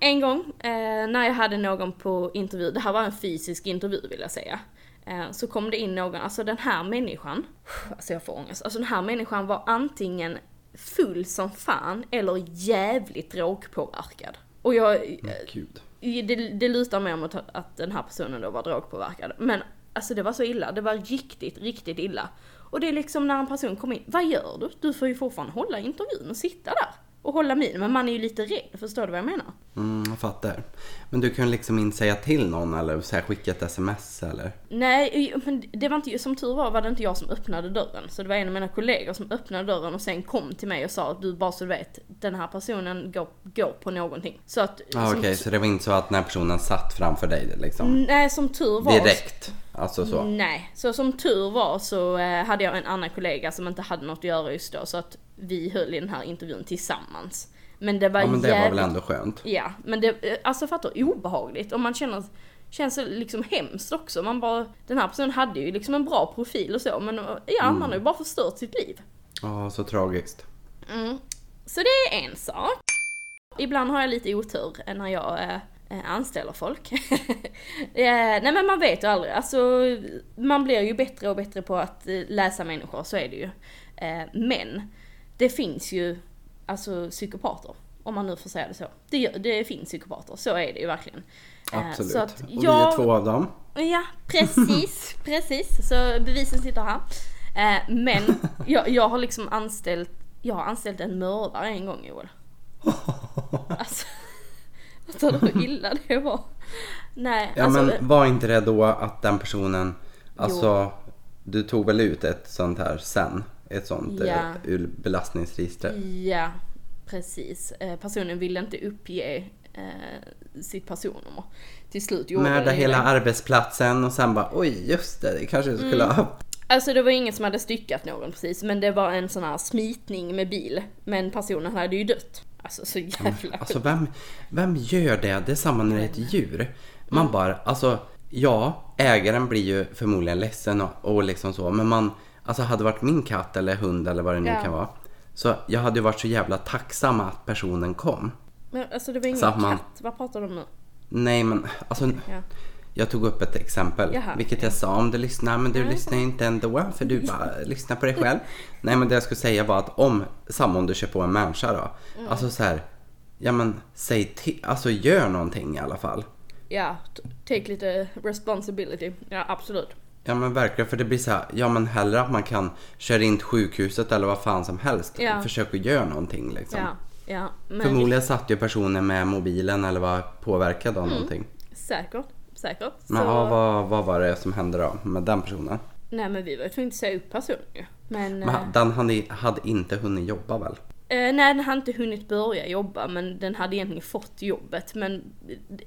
En gång eh, när jag hade någon på intervju, det här var en fysisk intervju vill jag säga. Eh, så kom det in någon, alltså den här människan, [SIGHS] alltså jag får ångest, alltså den här människan var antingen full som fan eller jävligt drogpåverkad. Och jag, Gud. det, det lutar mer mot att- att den här personen då var drogpåverkad. Men alltså det var så illa, det var riktigt, riktigt illa. Och det är liksom när en person kommer in, vad gör du? Du får ju fortfarande hålla intervjun och sitta där. Och hålla min, men man är ju lite rädd, förstår du vad jag menar? Mm, jag fattar. Men du kan liksom inte säga till någon eller så här, skicka ett sms eller? Nej, men det var inte, som tur var var det inte jag som öppnade dörren. Så det var en av mina kollegor som öppnade dörren och sen kom till mig och sa att du bara så du vet, den här personen går, går på någonting. Så att... Ah, Okej, så det var inte så att när personen satt framför dig liksom? Nej, som tur var... Direkt? Alltså så? Nej, så som tur var så eh, hade jag en annan kollega som inte hade något att göra just då så att vi höll i den här intervjun tillsammans. Men det var Ja men det var jävligt... väl ändå skönt? Ja, men det, eh, alltså fattar du, obehagligt och man känner Känns det liksom hemskt också, man bara Den här personen hade ju liksom en bra profil och så men eh, ja, Mm. man har ju bara förstört sitt liv. Ja, så tragiskt. Mm. Så det är en sak. Ibland har jag lite otur när jag, eh, eh, anställer folk. [LAUGHS] eh, nej men man vet ju aldrig, alltså man blir ju bättre och bättre på att eh, läsa människor, så är det ju. Eh, men det finns ju alltså psykopater, om man nu får säga det så. Det, det finns psykopater, så är det ju verkligen. Eh, Absolut. Så att och jag, vi är två av dem. Ja, precis, [LAUGHS] precis. Så bevisen sitter här. Eh, men [LAUGHS] jag, jag har liksom anställt, jag har anställt en mördare en gång Joel. [LAUGHS] Alltså, fattar du hur illa det var? Nej, Ja alltså. men var inte det då att den personen, alltså du tog väl ut ett sånt här sen? Ett sånt Ja. eh, ur belastningsregistret? Ja, precis. Eh, personen ville inte uppge eh, sitt personnummer. Till slut gjorde Mörda hela det. arbetsplatsen och sen bara oj just det, det kanske jag skulle Mm. ha. Alltså det var ingen som hade styckat någon precis, men det var en sån här smitning med bil. Men personen hade ju dött. Alltså så jävla Alltså vem, vem gör det? Det är samma när det är ett djur. Man Mm. bara, alltså ja, ägaren blir ju förmodligen ledsen och, och liksom så. Men man, alltså hade det varit min katt eller hund eller vad det nu Ja. kan vara. Så jag hade ju varit så jävla tacksam att personen kom. Men alltså det var ingen man- katt, vad pratar du om nu? Nej men alltså Ja. Jag tog upp ett exempel, Jaha, vilket jag sa om du lyssnar, men du Ja. lyssnar inte ändå för du bara [LAUGHS] lyssnar på dig själv. Nej men det jag skulle säga var att om, samma om du kör på en människa då, Mm. alltså så här, ja men säg till, alltså gör någonting i alla fall. Ja, take lite responsibility. Ja, absolut. Ja men verkligen, för det blir så här, ja men hellre att man kan köra in till sjukhuset eller vad fan som helst. Ja. Försök att göra någonting liksom. Ja, ja. Men Förmodligen satt ju personen med mobilen eller var påverkad av någonting. säkert, säkert. Men Så, ja, vad, vad var det som hände då med den personen? Nej men vi var ju tvungna att säga upp personen ju. Men, Men eh, den hade, hade inte hunnit jobba väl? Eh, nej den hade inte hunnit börja jobba men den hade egentligen fått jobbet. Men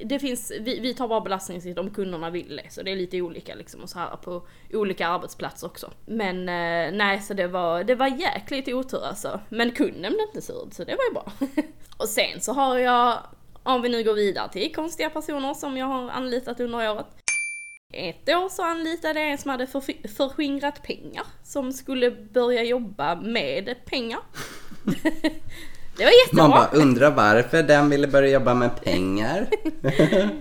det finns, vi, vi tar bara belastningssitt om kunderna vill det. Så det är lite olika liksom och så här på olika arbetsplatser också. Men eh, nej så det var, det var jäkligt otur alltså. Men kunden blev inte sur så det var ju bra. [LAUGHS] och sen så har jag, om vi nu går vidare till konstiga personer som jag har anlitat under året. Ett år så anlitade jag en som hade förskingrat pengar, som skulle börja jobba med pengar. [LAUGHS] det var jättebra. Man bara undrar varför den ville börja jobba med pengar.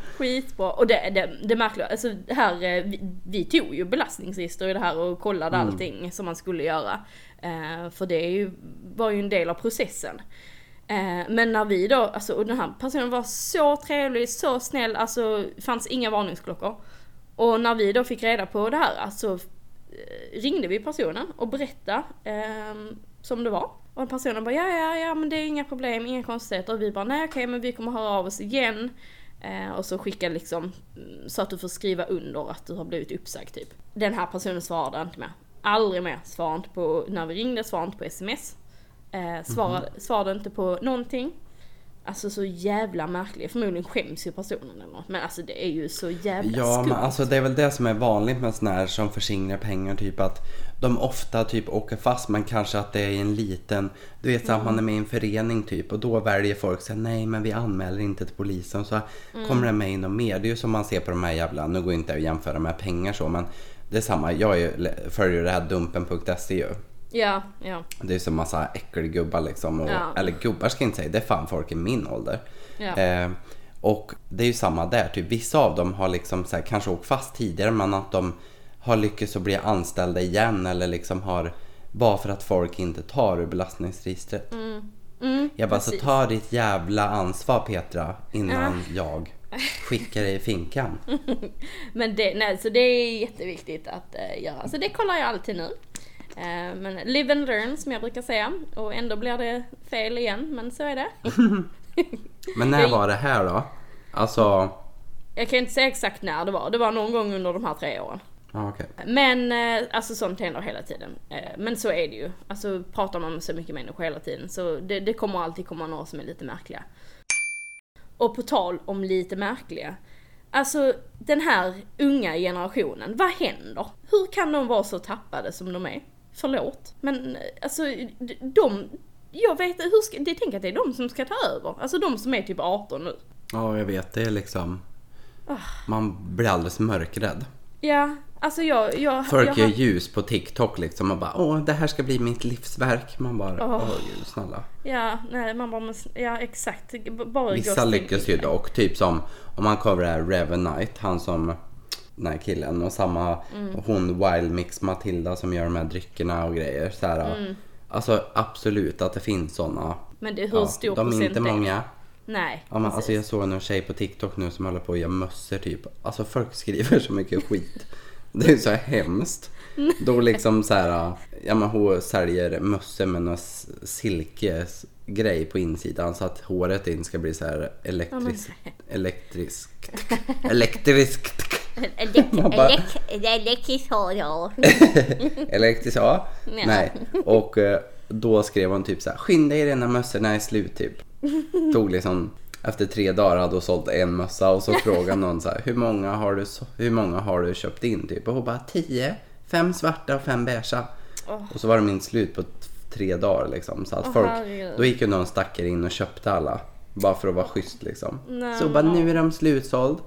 [LAUGHS] Skitbra. Och det, det, det märkliga, alltså det här, eh, vi, vi tog ju belastningsregister i det här och kollade Mm. allting som man skulle göra. Eh, för det ju, var ju en del av processen. Eh, men när vi då, alltså och den här personen var så trevlig, så snäll, alltså fanns inga varningsklockor. Och när vi då fick reda på det här, alltså eh, ringde vi personen och berättade eh, som det var. Och personen bara ja, ja, ja men det är inga problem, inga konstigheter. Och vi bara nej okej men vi kommer höra av oss igen. Eh, och så skicka liksom mm, så att du får skriva under att du har blivit uppsagd typ. Den här personen svarade inte mer. Aldrig mer. Svarade inte på, när vi ringde svarade inte på sms. Eh, svarade, svarade inte på någonting. Alltså så jävla märklig. Förmodligen skäms ju personen eller något. Men alltså det är ju så jävla Ja, skumt. men alltså det är väl det som är vanligt med såna här som förskingrar pengar. Typ att de ofta typ åker fast men kanske att det är en liten, du vet så att man är med i en förening typ och då väljer folk säga nej men vi anmäler inte till polisen. Så kommer det med in och mer. Det är ju som man ser på de här jävla, nu går inte att jämföra med pengar så men det är samma, jag är följer det här dumpen.se ju. Ja, ja. Det är så massa äckelgubbar liksom. Och, Ja. Eller gubbar ska jag inte säga, det är fan folk i min ålder. Ja. Eh, och det är ju samma där, typ vissa av dem har liksom så här, kanske åkt fast tidigare men att de har lyckats att bli anställda igen eller liksom har bara för att folk inte tar ur belastningsregistret. Mm, jag bara, precis. så ta ditt jävla ansvar Petra innan jag [LAUGHS] skickar dig i finkan. Men det, nej, så det är jätteviktigt att eh, göra. Så det kollar jag alltid nu. Eh, men live and learn som jag brukar säga. Och ändå blir det fel igen, men så är det. [LAUGHS] Men när var det här då? Alltså, Jag kan inte säga exakt när det var. Det var någon gång under de här tre åren. ja okej. Men eh, alltså sånt händer hela tiden. Eh, men så är det ju. Alltså pratar man med så mycket människor hela tiden så det, det kommer alltid komma några som är lite märkliga. Och på tal om lite märkliga. Alltså den här unga generationen, vad händer? Hur kan de vara så tappade som de är? Förlåt, men eh, alltså de... Jag vet hur ska, det tänker att det är de som ska ta över. Alltså de som är typ 18 nu. Ja, jag vet. Det är liksom... Ah. Man blir alldeles mörkrädd. Ja, Alltså jag, jag, Folk jag gör ljus på TikTok liksom och bara åh det här ska bli mitt livsverk. Man bara åh Åh. gud snälla. Ja, nej man bara, ja exakt. Bara Vissa lyckas ju dock. Typ som om man här Revenite, han som den här killen och samma Mm. hon Wild Mix Matilda som gör de här dryckerna och grejer. Så här, Mm. Alltså absolut att det finns sådana. Men det är hur stor de är inte många. Nej, Ja, men alltså jag såg en tjej på TikTok nu som håller på att göra mössor typ. Alltså folk skriver så mycket skit. Det är så hemskt. Då liksom så här, ja men hon säljer mössor med någon silkesgrej på insidan så att håret in ska bli så här elektriskt. Elektriskt. Elektriskt [LAUGHS] ja. [LAUGHS] Elektriskt, ja. Ja. Nej. Och eh, då skrev hon typ så här, skynda er innan mössorna är slut typ. [LAUGHS] Tog liksom, efter tre dagar hade hon sålt en mössa och så frågade någon så här, hur många har du, hur många har du köpt in typ? Och hon bara, tio, fem svarta och fem beiga. Åh. Och så var de inte slut på tre dagar liksom. Så att Åh, folk, herregud. då gick ju någon stackare in och köpte alla. Bara för att vara schysst liksom. Nej, så bara, nu är de slutsåld.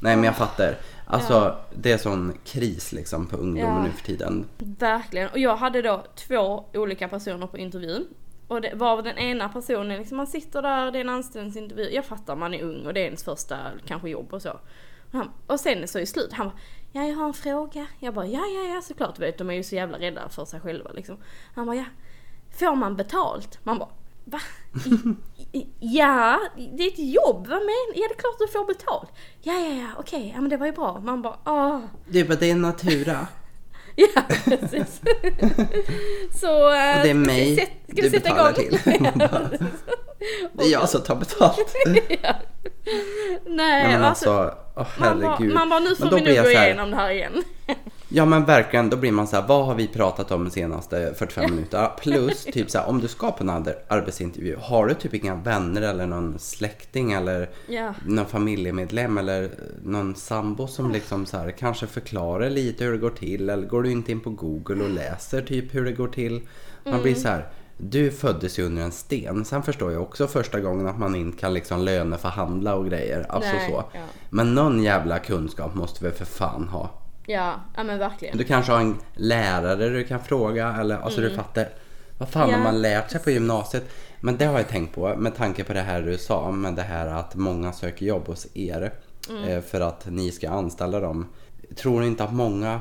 Nej men jag fattar. Alltså det är sån kris liksom på ungdomen Ja. nu för tiden. Verkligen. Och jag hade då två olika personer på intervjun. Och det var den ena personen, liksom man sitter där, det är en anställningsintervju. Jag fattar, man är ung och det är ens första kanske jobb och så. Och, han, och sen så i slut, han bara Ja jag har en fråga. Jag bara ja ja ja såklart vet de är ju så jävla rädda för sig själva liksom. Han bara ja. Får man betalt? Man bara va? Ja, det är ett jobb, vad menar Ja det är klart du får betalt. Ja ja ja okej, ja men det var ju bra. Man bara åh. Du bara, det är natura. [LAUGHS] Ja, precis. [LAUGHS] Så... eh, Och det är mig ska vi du sätta betalar igång? till. [LAUGHS] Man bara, det är jag som tar betalt. ja. Nej, Ja, men alltså, alltså, åh man, bara, herregud. man bara, nu får vi nog gå igenom det här igen. Ja men verkligen, då blir man så här, vad har vi pratat om de senaste 45 [LAUGHS] minuterna? Plus typ så här, om du ska på en ar- arbetsintervju, har du typ inga vänner eller någon släkting eller Ja. någon familjemedlem eller någon sambo som liksom så här, kanske förklarar lite hur det går till eller går du inte in på google och läser typ hur det går till? Man blir så här, du föddes ju under en sten. Sen förstår jag också första gången att man inte kan liksom löneförhandla och grejer. Alltså Nej, så. ja. Men någon jävla kunskap måste vi för fan ha. Ja, ja men verkligen. Du kanske har en lärare du kan fråga eller alltså du fattar. Vad fan Ja. har man lärt sig på gymnasiet? Men det har jag tänkt på med tanke på det här du sa med det här att många söker jobb hos er eh, för att ni ska anställa dem. Tror du inte att många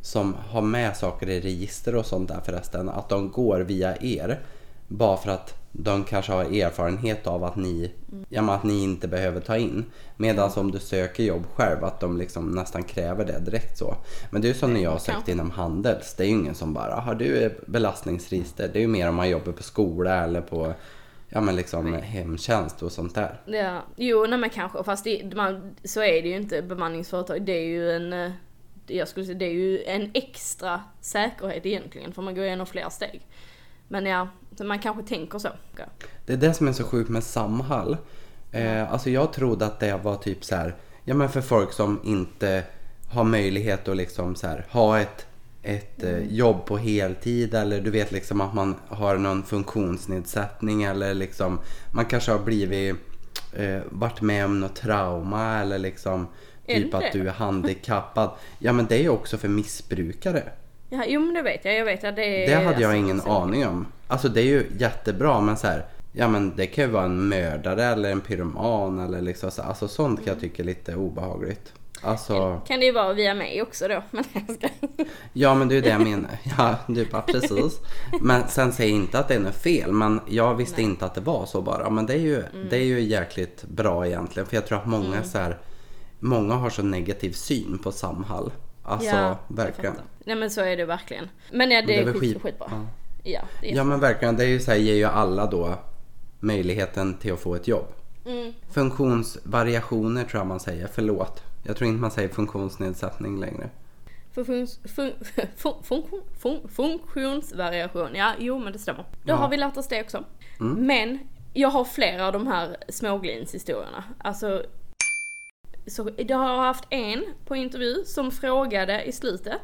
som har med saker i register och sånt där förresten, att de går via er bara för att de kanske har erfarenhet av att ni, ja, att ni inte behöver ta in. Medan om du söker jobb själv, att de liksom nästan kräver det direkt så. Men det är ju som när jag har sökt inom Handels. Det är ju ingen som bara, har du belastningsregister? Det är ju mer om man jobbar på skola eller på ja, men liksom hemtjänst och sånt där. Ja, jo nej men kanske, fast det, man, så är det ju inte bemanningsföretag. Det är ju en, eh, jag skulle säga, det är ju en extra säkerhet egentligen, för man går igenom fler steg. Men ja, man kanske tänker så. Det är det som är så sjukt med Samhall. Eh, alltså jag trodde att det var typ så här, ja men för folk som inte har möjlighet att liksom så här, ha ett, ett eh, jobb på heltid eller du vet liksom att man har någon funktionsnedsättning eller liksom man kanske har blivit, eh, varit med om något trauma eller liksom typ att du är handikappad. Ja men det är ju också för missbrukare. Ja, jo men det vet jag, jag vet att det är... Det hade jag alltså, ingen så- aning om. Alltså det är ju jättebra men så här, ja men det kan ju vara en mördare eller en pyroman eller liksom så, alltså sånt kan jag tycka är lite obehagligt. Alltså, Kan det ju vara via mig också då, men ska... ja men det är det jag menar. [LAUGHS] Ja, du bara precis. Men sen säger jag inte att det är något fel, men jag visste inte att det var så bara. Men det är ju, det är ju jäkligt bra egentligen, för jag tror att många så här, många har så negativ syn på Samhall. Alltså jag verkligen. Nej men så är det verkligen. Men ja, det, det är skit, skit- skitbra. ja. Ja, det är Ja men verkligen, det är ju så här, ger ju alla då möjligheten till att få ett jobb. Mm. Funktionsvariationer tror jag man säger, förlåt. Jag tror inte man säger funktionsnedsättning längre. Funktions, fun, [LAUGHS] fun, fun, funktionsvariation, ja jo men det stämmer. Då Ja. har vi lärt oss det också. Men jag har flera av de här småglinshistorierna. Alltså, så jag har haft en på intervju som frågade i slutet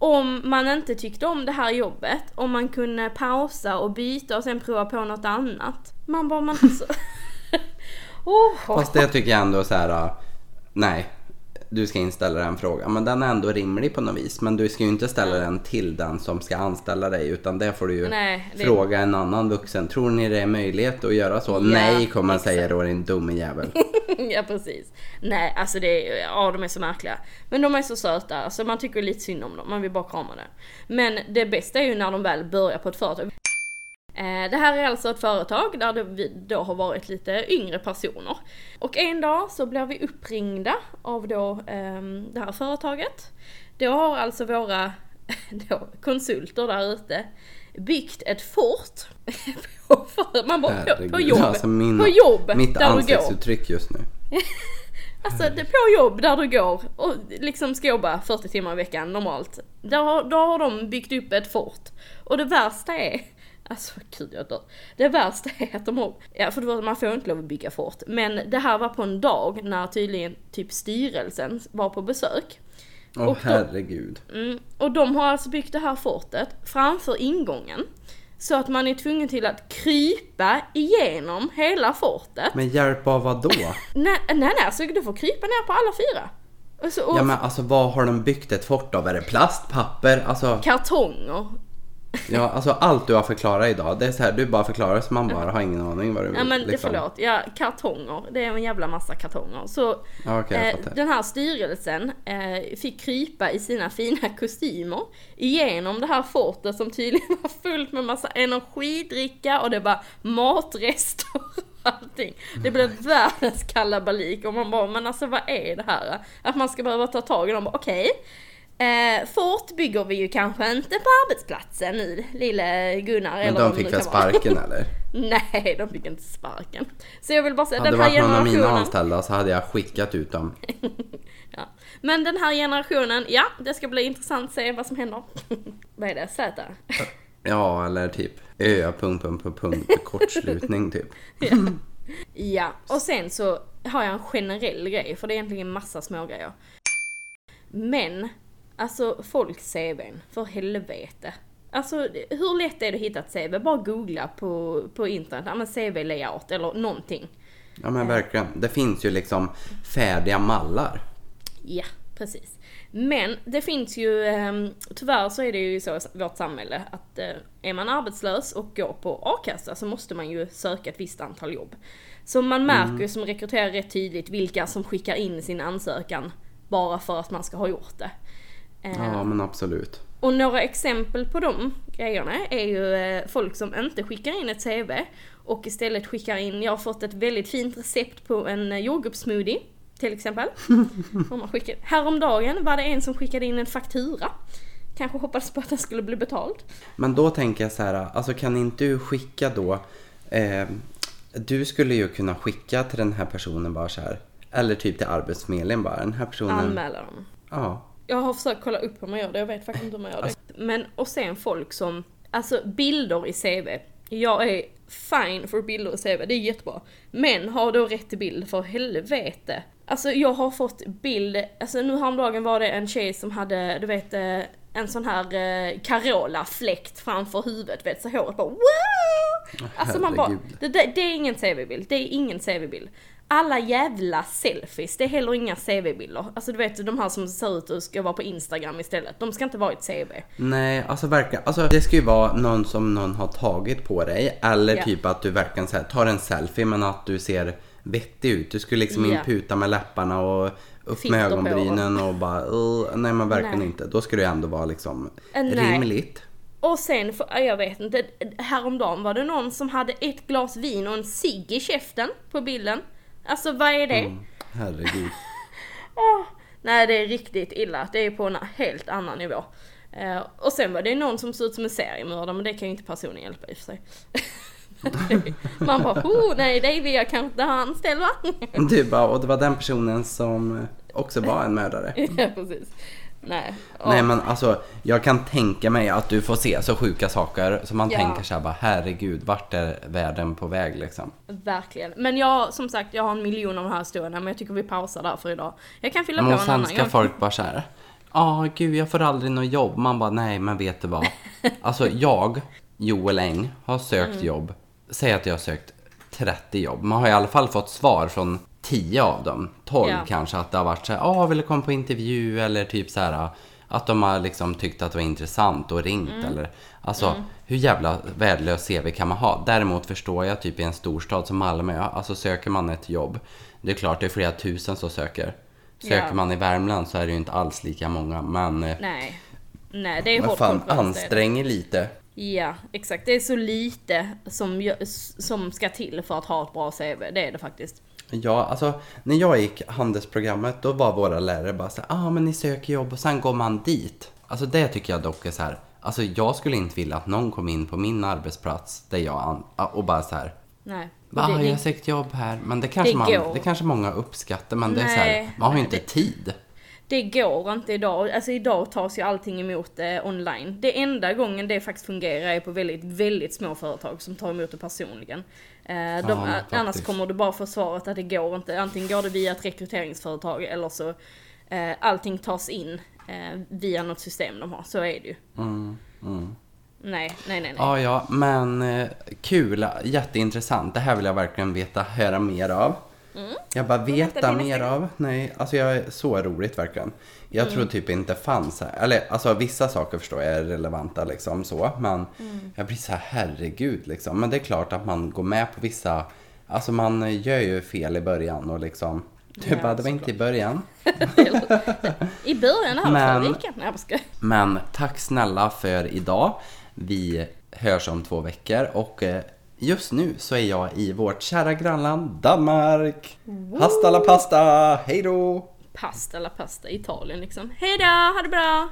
om man inte tyckte om det här jobbet, om man kunde pausa och byta och sen prova på något annat. Man bara, man alltså... oh, [LAUGHS] Fast det tycker jag ändå så här, äh, nej du ska inställa den frågan. Men den är ändå rimlig på något vis. Men du ska ju inte ställa den till den som ska anställa dig. Utan det får du ju Nej, det- fråga en annan vuxen. Tror ni det är möjlighet att göra så? Nej, kommer han säga då din dumme jävel. [LAUGHS] ja precis. Nej alltså det är, ja de är så märkliga. Men de är så söta, alltså man tycker lite synd om dem, man vill bara krama det. Men det bästa är ju när de väl börjar på ett företag. Eh, Det här är alltså ett företag där det vi då har varit lite yngre personer. Och en dag så blir vi uppringda av då ehm, det här företaget. Då har alltså våra [LAUGHS] då, konsulter där ute byggt ett fort. [LAUGHS] på, för- man bara, på, på Herregud, jobb, alltså min- på jobb Mitt där ansiktsuttryck just nu. [LAUGHS] Alltså det på jobb där du går och liksom ska jobba 40 timmar i veckan normalt. Då då har de byggt upp ett fort. Och det värsta är, alltså gud jag dör. Det värsta är att de har, ja för man får inte lov att bygga fort. Men det här var på en dag när tydligen typ styrelsen var på besök. Åh Och då- herregud. Mm. Och de har alltså byggt det här fortet framför ingången. Så att man är tvungen till att krypa igenom hela fortet. Men hjälp av vad då? [LAUGHS] Nej, nej, nej, alltså du får krypa ner på alla fyra. Och så, och Ja men alltså vad har de byggt ett fort av? Är det plast, papper? Alltså, kartonger. [LAUGHS] ja, alltså allt du har förklarat idag, det är så här, du bara förklarar så man bara har ingen aning vad du Ja men liksom. förlåt, ja kartonger. Det är en jävla massa kartonger. Så Ja, jag eh, den här styrelsen eh, fick krypa i sina fina kostymer igenom det här fortet som tydligen [LAUGHS] var fullt med massa energidricka och det var matrester och allting. Det blev världens kalabalik och man bara, men alltså vad är det här? Att man ska behöva ta tag i dem okej. Eh, fort bygger vi ju kanske inte på arbetsplatsen nu, lille Gunnar. Men eller de fick det väl sparken [LAUGHS] eller? Nej, de fick inte sparken. Så jag vill bara säga, Hade det den här varit någon av mina generationen... anställda så hade jag skickat ut dem. [LAUGHS] Ja. Men den här generationen, ja, det ska bli intressant att se vad som händer. [LAUGHS] vad är det? Z? Ja, eller typ ö, punkt, punkt, punkt, punkt, kortslutning typ. Ja, och sen så har jag en generell grej, för det är egentligen massa små grejer. Men, alltså folks CVn, för helvete. Alltså hur lätt är det att hitta ett CV? Bara googla på, på internet, ja men CV-layout eller någonting. Ja men verkligen. Det finns ju liksom färdiga mallar. Ja, precis. Men det finns ju, eh, tyvärr så är det ju så i vårt samhälle att eh, är man arbetslös och går på a-kassa så måste man ju söka ett visst antal jobb. Så man märker ju som rekryterare rätt tydligt vilka som skickar in sin ansökan bara för att man ska ha gjort det. Ja men absolut. och några exempel på de grejerna är ju eh, folk som inte skickar in ett CV och istället skickar in, jag har fått ett väldigt fint recept på en eh, jordgubbssmoothie till exempel. [LAUGHS] Man skickar. Häromdagen var det en som skickade in en faktura. Kanske hoppades på att den skulle bli betald. Men då tänker jag så här, alltså kan inte du skicka då, eh, du skulle ju kunna skicka till den här personen bara så här, eller typ till Arbetsförmedlingen bara, den här personen, Anmäla dem. ja. Jag har försökt kolla upp hur man gör det, jag vet faktiskt inte hur man gör det. Men, och sen folk som, alltså bilder i CV. Jag är fine för bilder i CV, det är jättebra. Men har då rätt bild, för helvete. Alltså jag har fått bild, alltså nu häromdagen var det en tjej som hade, du vet, eh, en sån här eh, Carola-fläkt framför huvudet, vet så håret bara wow! Alltså man bara, det, det, det är ingen CV-bild, det är ingen CV-bild. Alla jävla selfies, det är heller inga CV-bilder. Alltså du vet de här som ser ut och ska vara på Instagram istället. De ska inte vara i ett CV. Nej, alltså verkligen, alltså det ska ju vara någon som någon har tagit på dig, eller Ja. typ att du verkligen så här, tar en selfie men att du ser vettig ut. Du skulle liksom Ja. in puta med läpparna och upp Filter med ögonbrynen och bara, uh, nej men verkligen Nej. inte. Då ska det ändå vara liksom Eh, nej. rimligt. Och sen, för, jag vet inte, häromdagen var det någon som hade ett glas vin och en cigg i käften på bilden. Alltså vad är det? Mm, herregud. Åh, [LAUGHS] nej det är riktigt illa, det är på en helt annan nivå. Eh, och sen var det någon som såg ut som en seriemördare men det kan ju inte personen hjälpa i och för sig. [LAUGHS] Man bara, oh nej det vill jag kanske inte ha anställd va? Du bara, och det var den personen som också var en mördare. [LAUGHS] ja precis. Nej. Nej men alltså, jag kan tänka mig att du får se så sjuka saker så man Ja. tänker så här bara herregud, vart är världen på väg liksom? Verkligen. Men jag, som sagt, jag har en miljon av de här historierna men jag tycker vi pausar där för idag. Jag kan fylla Men på en annan ska gång. folk bara så här. Ja, gud jag får aldrig något jobb. Man bara, nej men vet du vad? [LAUGHS] Alltså jag, Joel Eng, har sökt Mm. jobb. Säg att jag har sökt 30 jobb. Man har i alla fall fått svar från tio av dem, tolv Ja. kanske, att det har varit så här, ah, vill du komma på intervju eller typ så här att de har liksom tyckt att det var intressant och ringt Mm. eller alltså hur jävla värdelös CV kan man ha? Däremot förstår jag typ i en storstad som Malmö, alltså söker man ett jobb, det är klart det är flera tusen som söker. Söker Ja. man i Värmland så är det ju inte alls lika många men eh, Nej. Nej, det är hårt fan, konkurrens. det är det. ansträng er lite. Ja, exakt. Det är så lite som, som ska till för att ha ett bra CV. Det är det faktiskt. Ja, alltså när jag gick handelsprogrammet då var våra lärare bara så här, ah men ni söker jobb och sen går man dit. Alltså det tycker jag dock är så här, alltså jag skulle inte vilja att någon kom in på min arbetsplats där jag och bara så här, Nej. Va, Det- jag har sökt jobb här. Men det kanske, Det man, går. det kanske många uppskattar. Men det är så här, man har ju inte det- tid. Det går inte idag. Alltså idag tas ju allting emot eh, online. Det enda gången det faktiskt fungerar är på väldigt, väldigt små företag som tar emot det personligen. Eh, de, Ja, a- annars kommer du bara få svaret att det går inte. Antingen går det via ett rekryteringsföretag eller så eh, allting tas in eh, via något system de har. Så är det ju. Mm, mm. Nej, nej, nej, nej. Ja, ja, men eh, kul. Jätteintressant. Det här vill jag verkligen veta, höra mer av. Jag bara veta mer av. Nej, alltså jag är så roligt verkligen. Jag Mm. tror typ inte fanns här. Eller alltså vissa saker förstår jag är relevanta liksom så. Men Mm. jag blir så här herregud liksom. Men det är klart att man går med på vissa. Alltså man gör ju fel i början och liksom. Du Ja, bara, det var inte i början. [LAUGHS] I början här Men- veckan. Nej, jag. Men tack snälla för idag. Vi hörs om två veckor och eh, just nu så är jag i vårt kära grannland Danmark. Hasta la pasta, hej då! pasta la pasta i Italien liksom. Hejdå, ha det bra!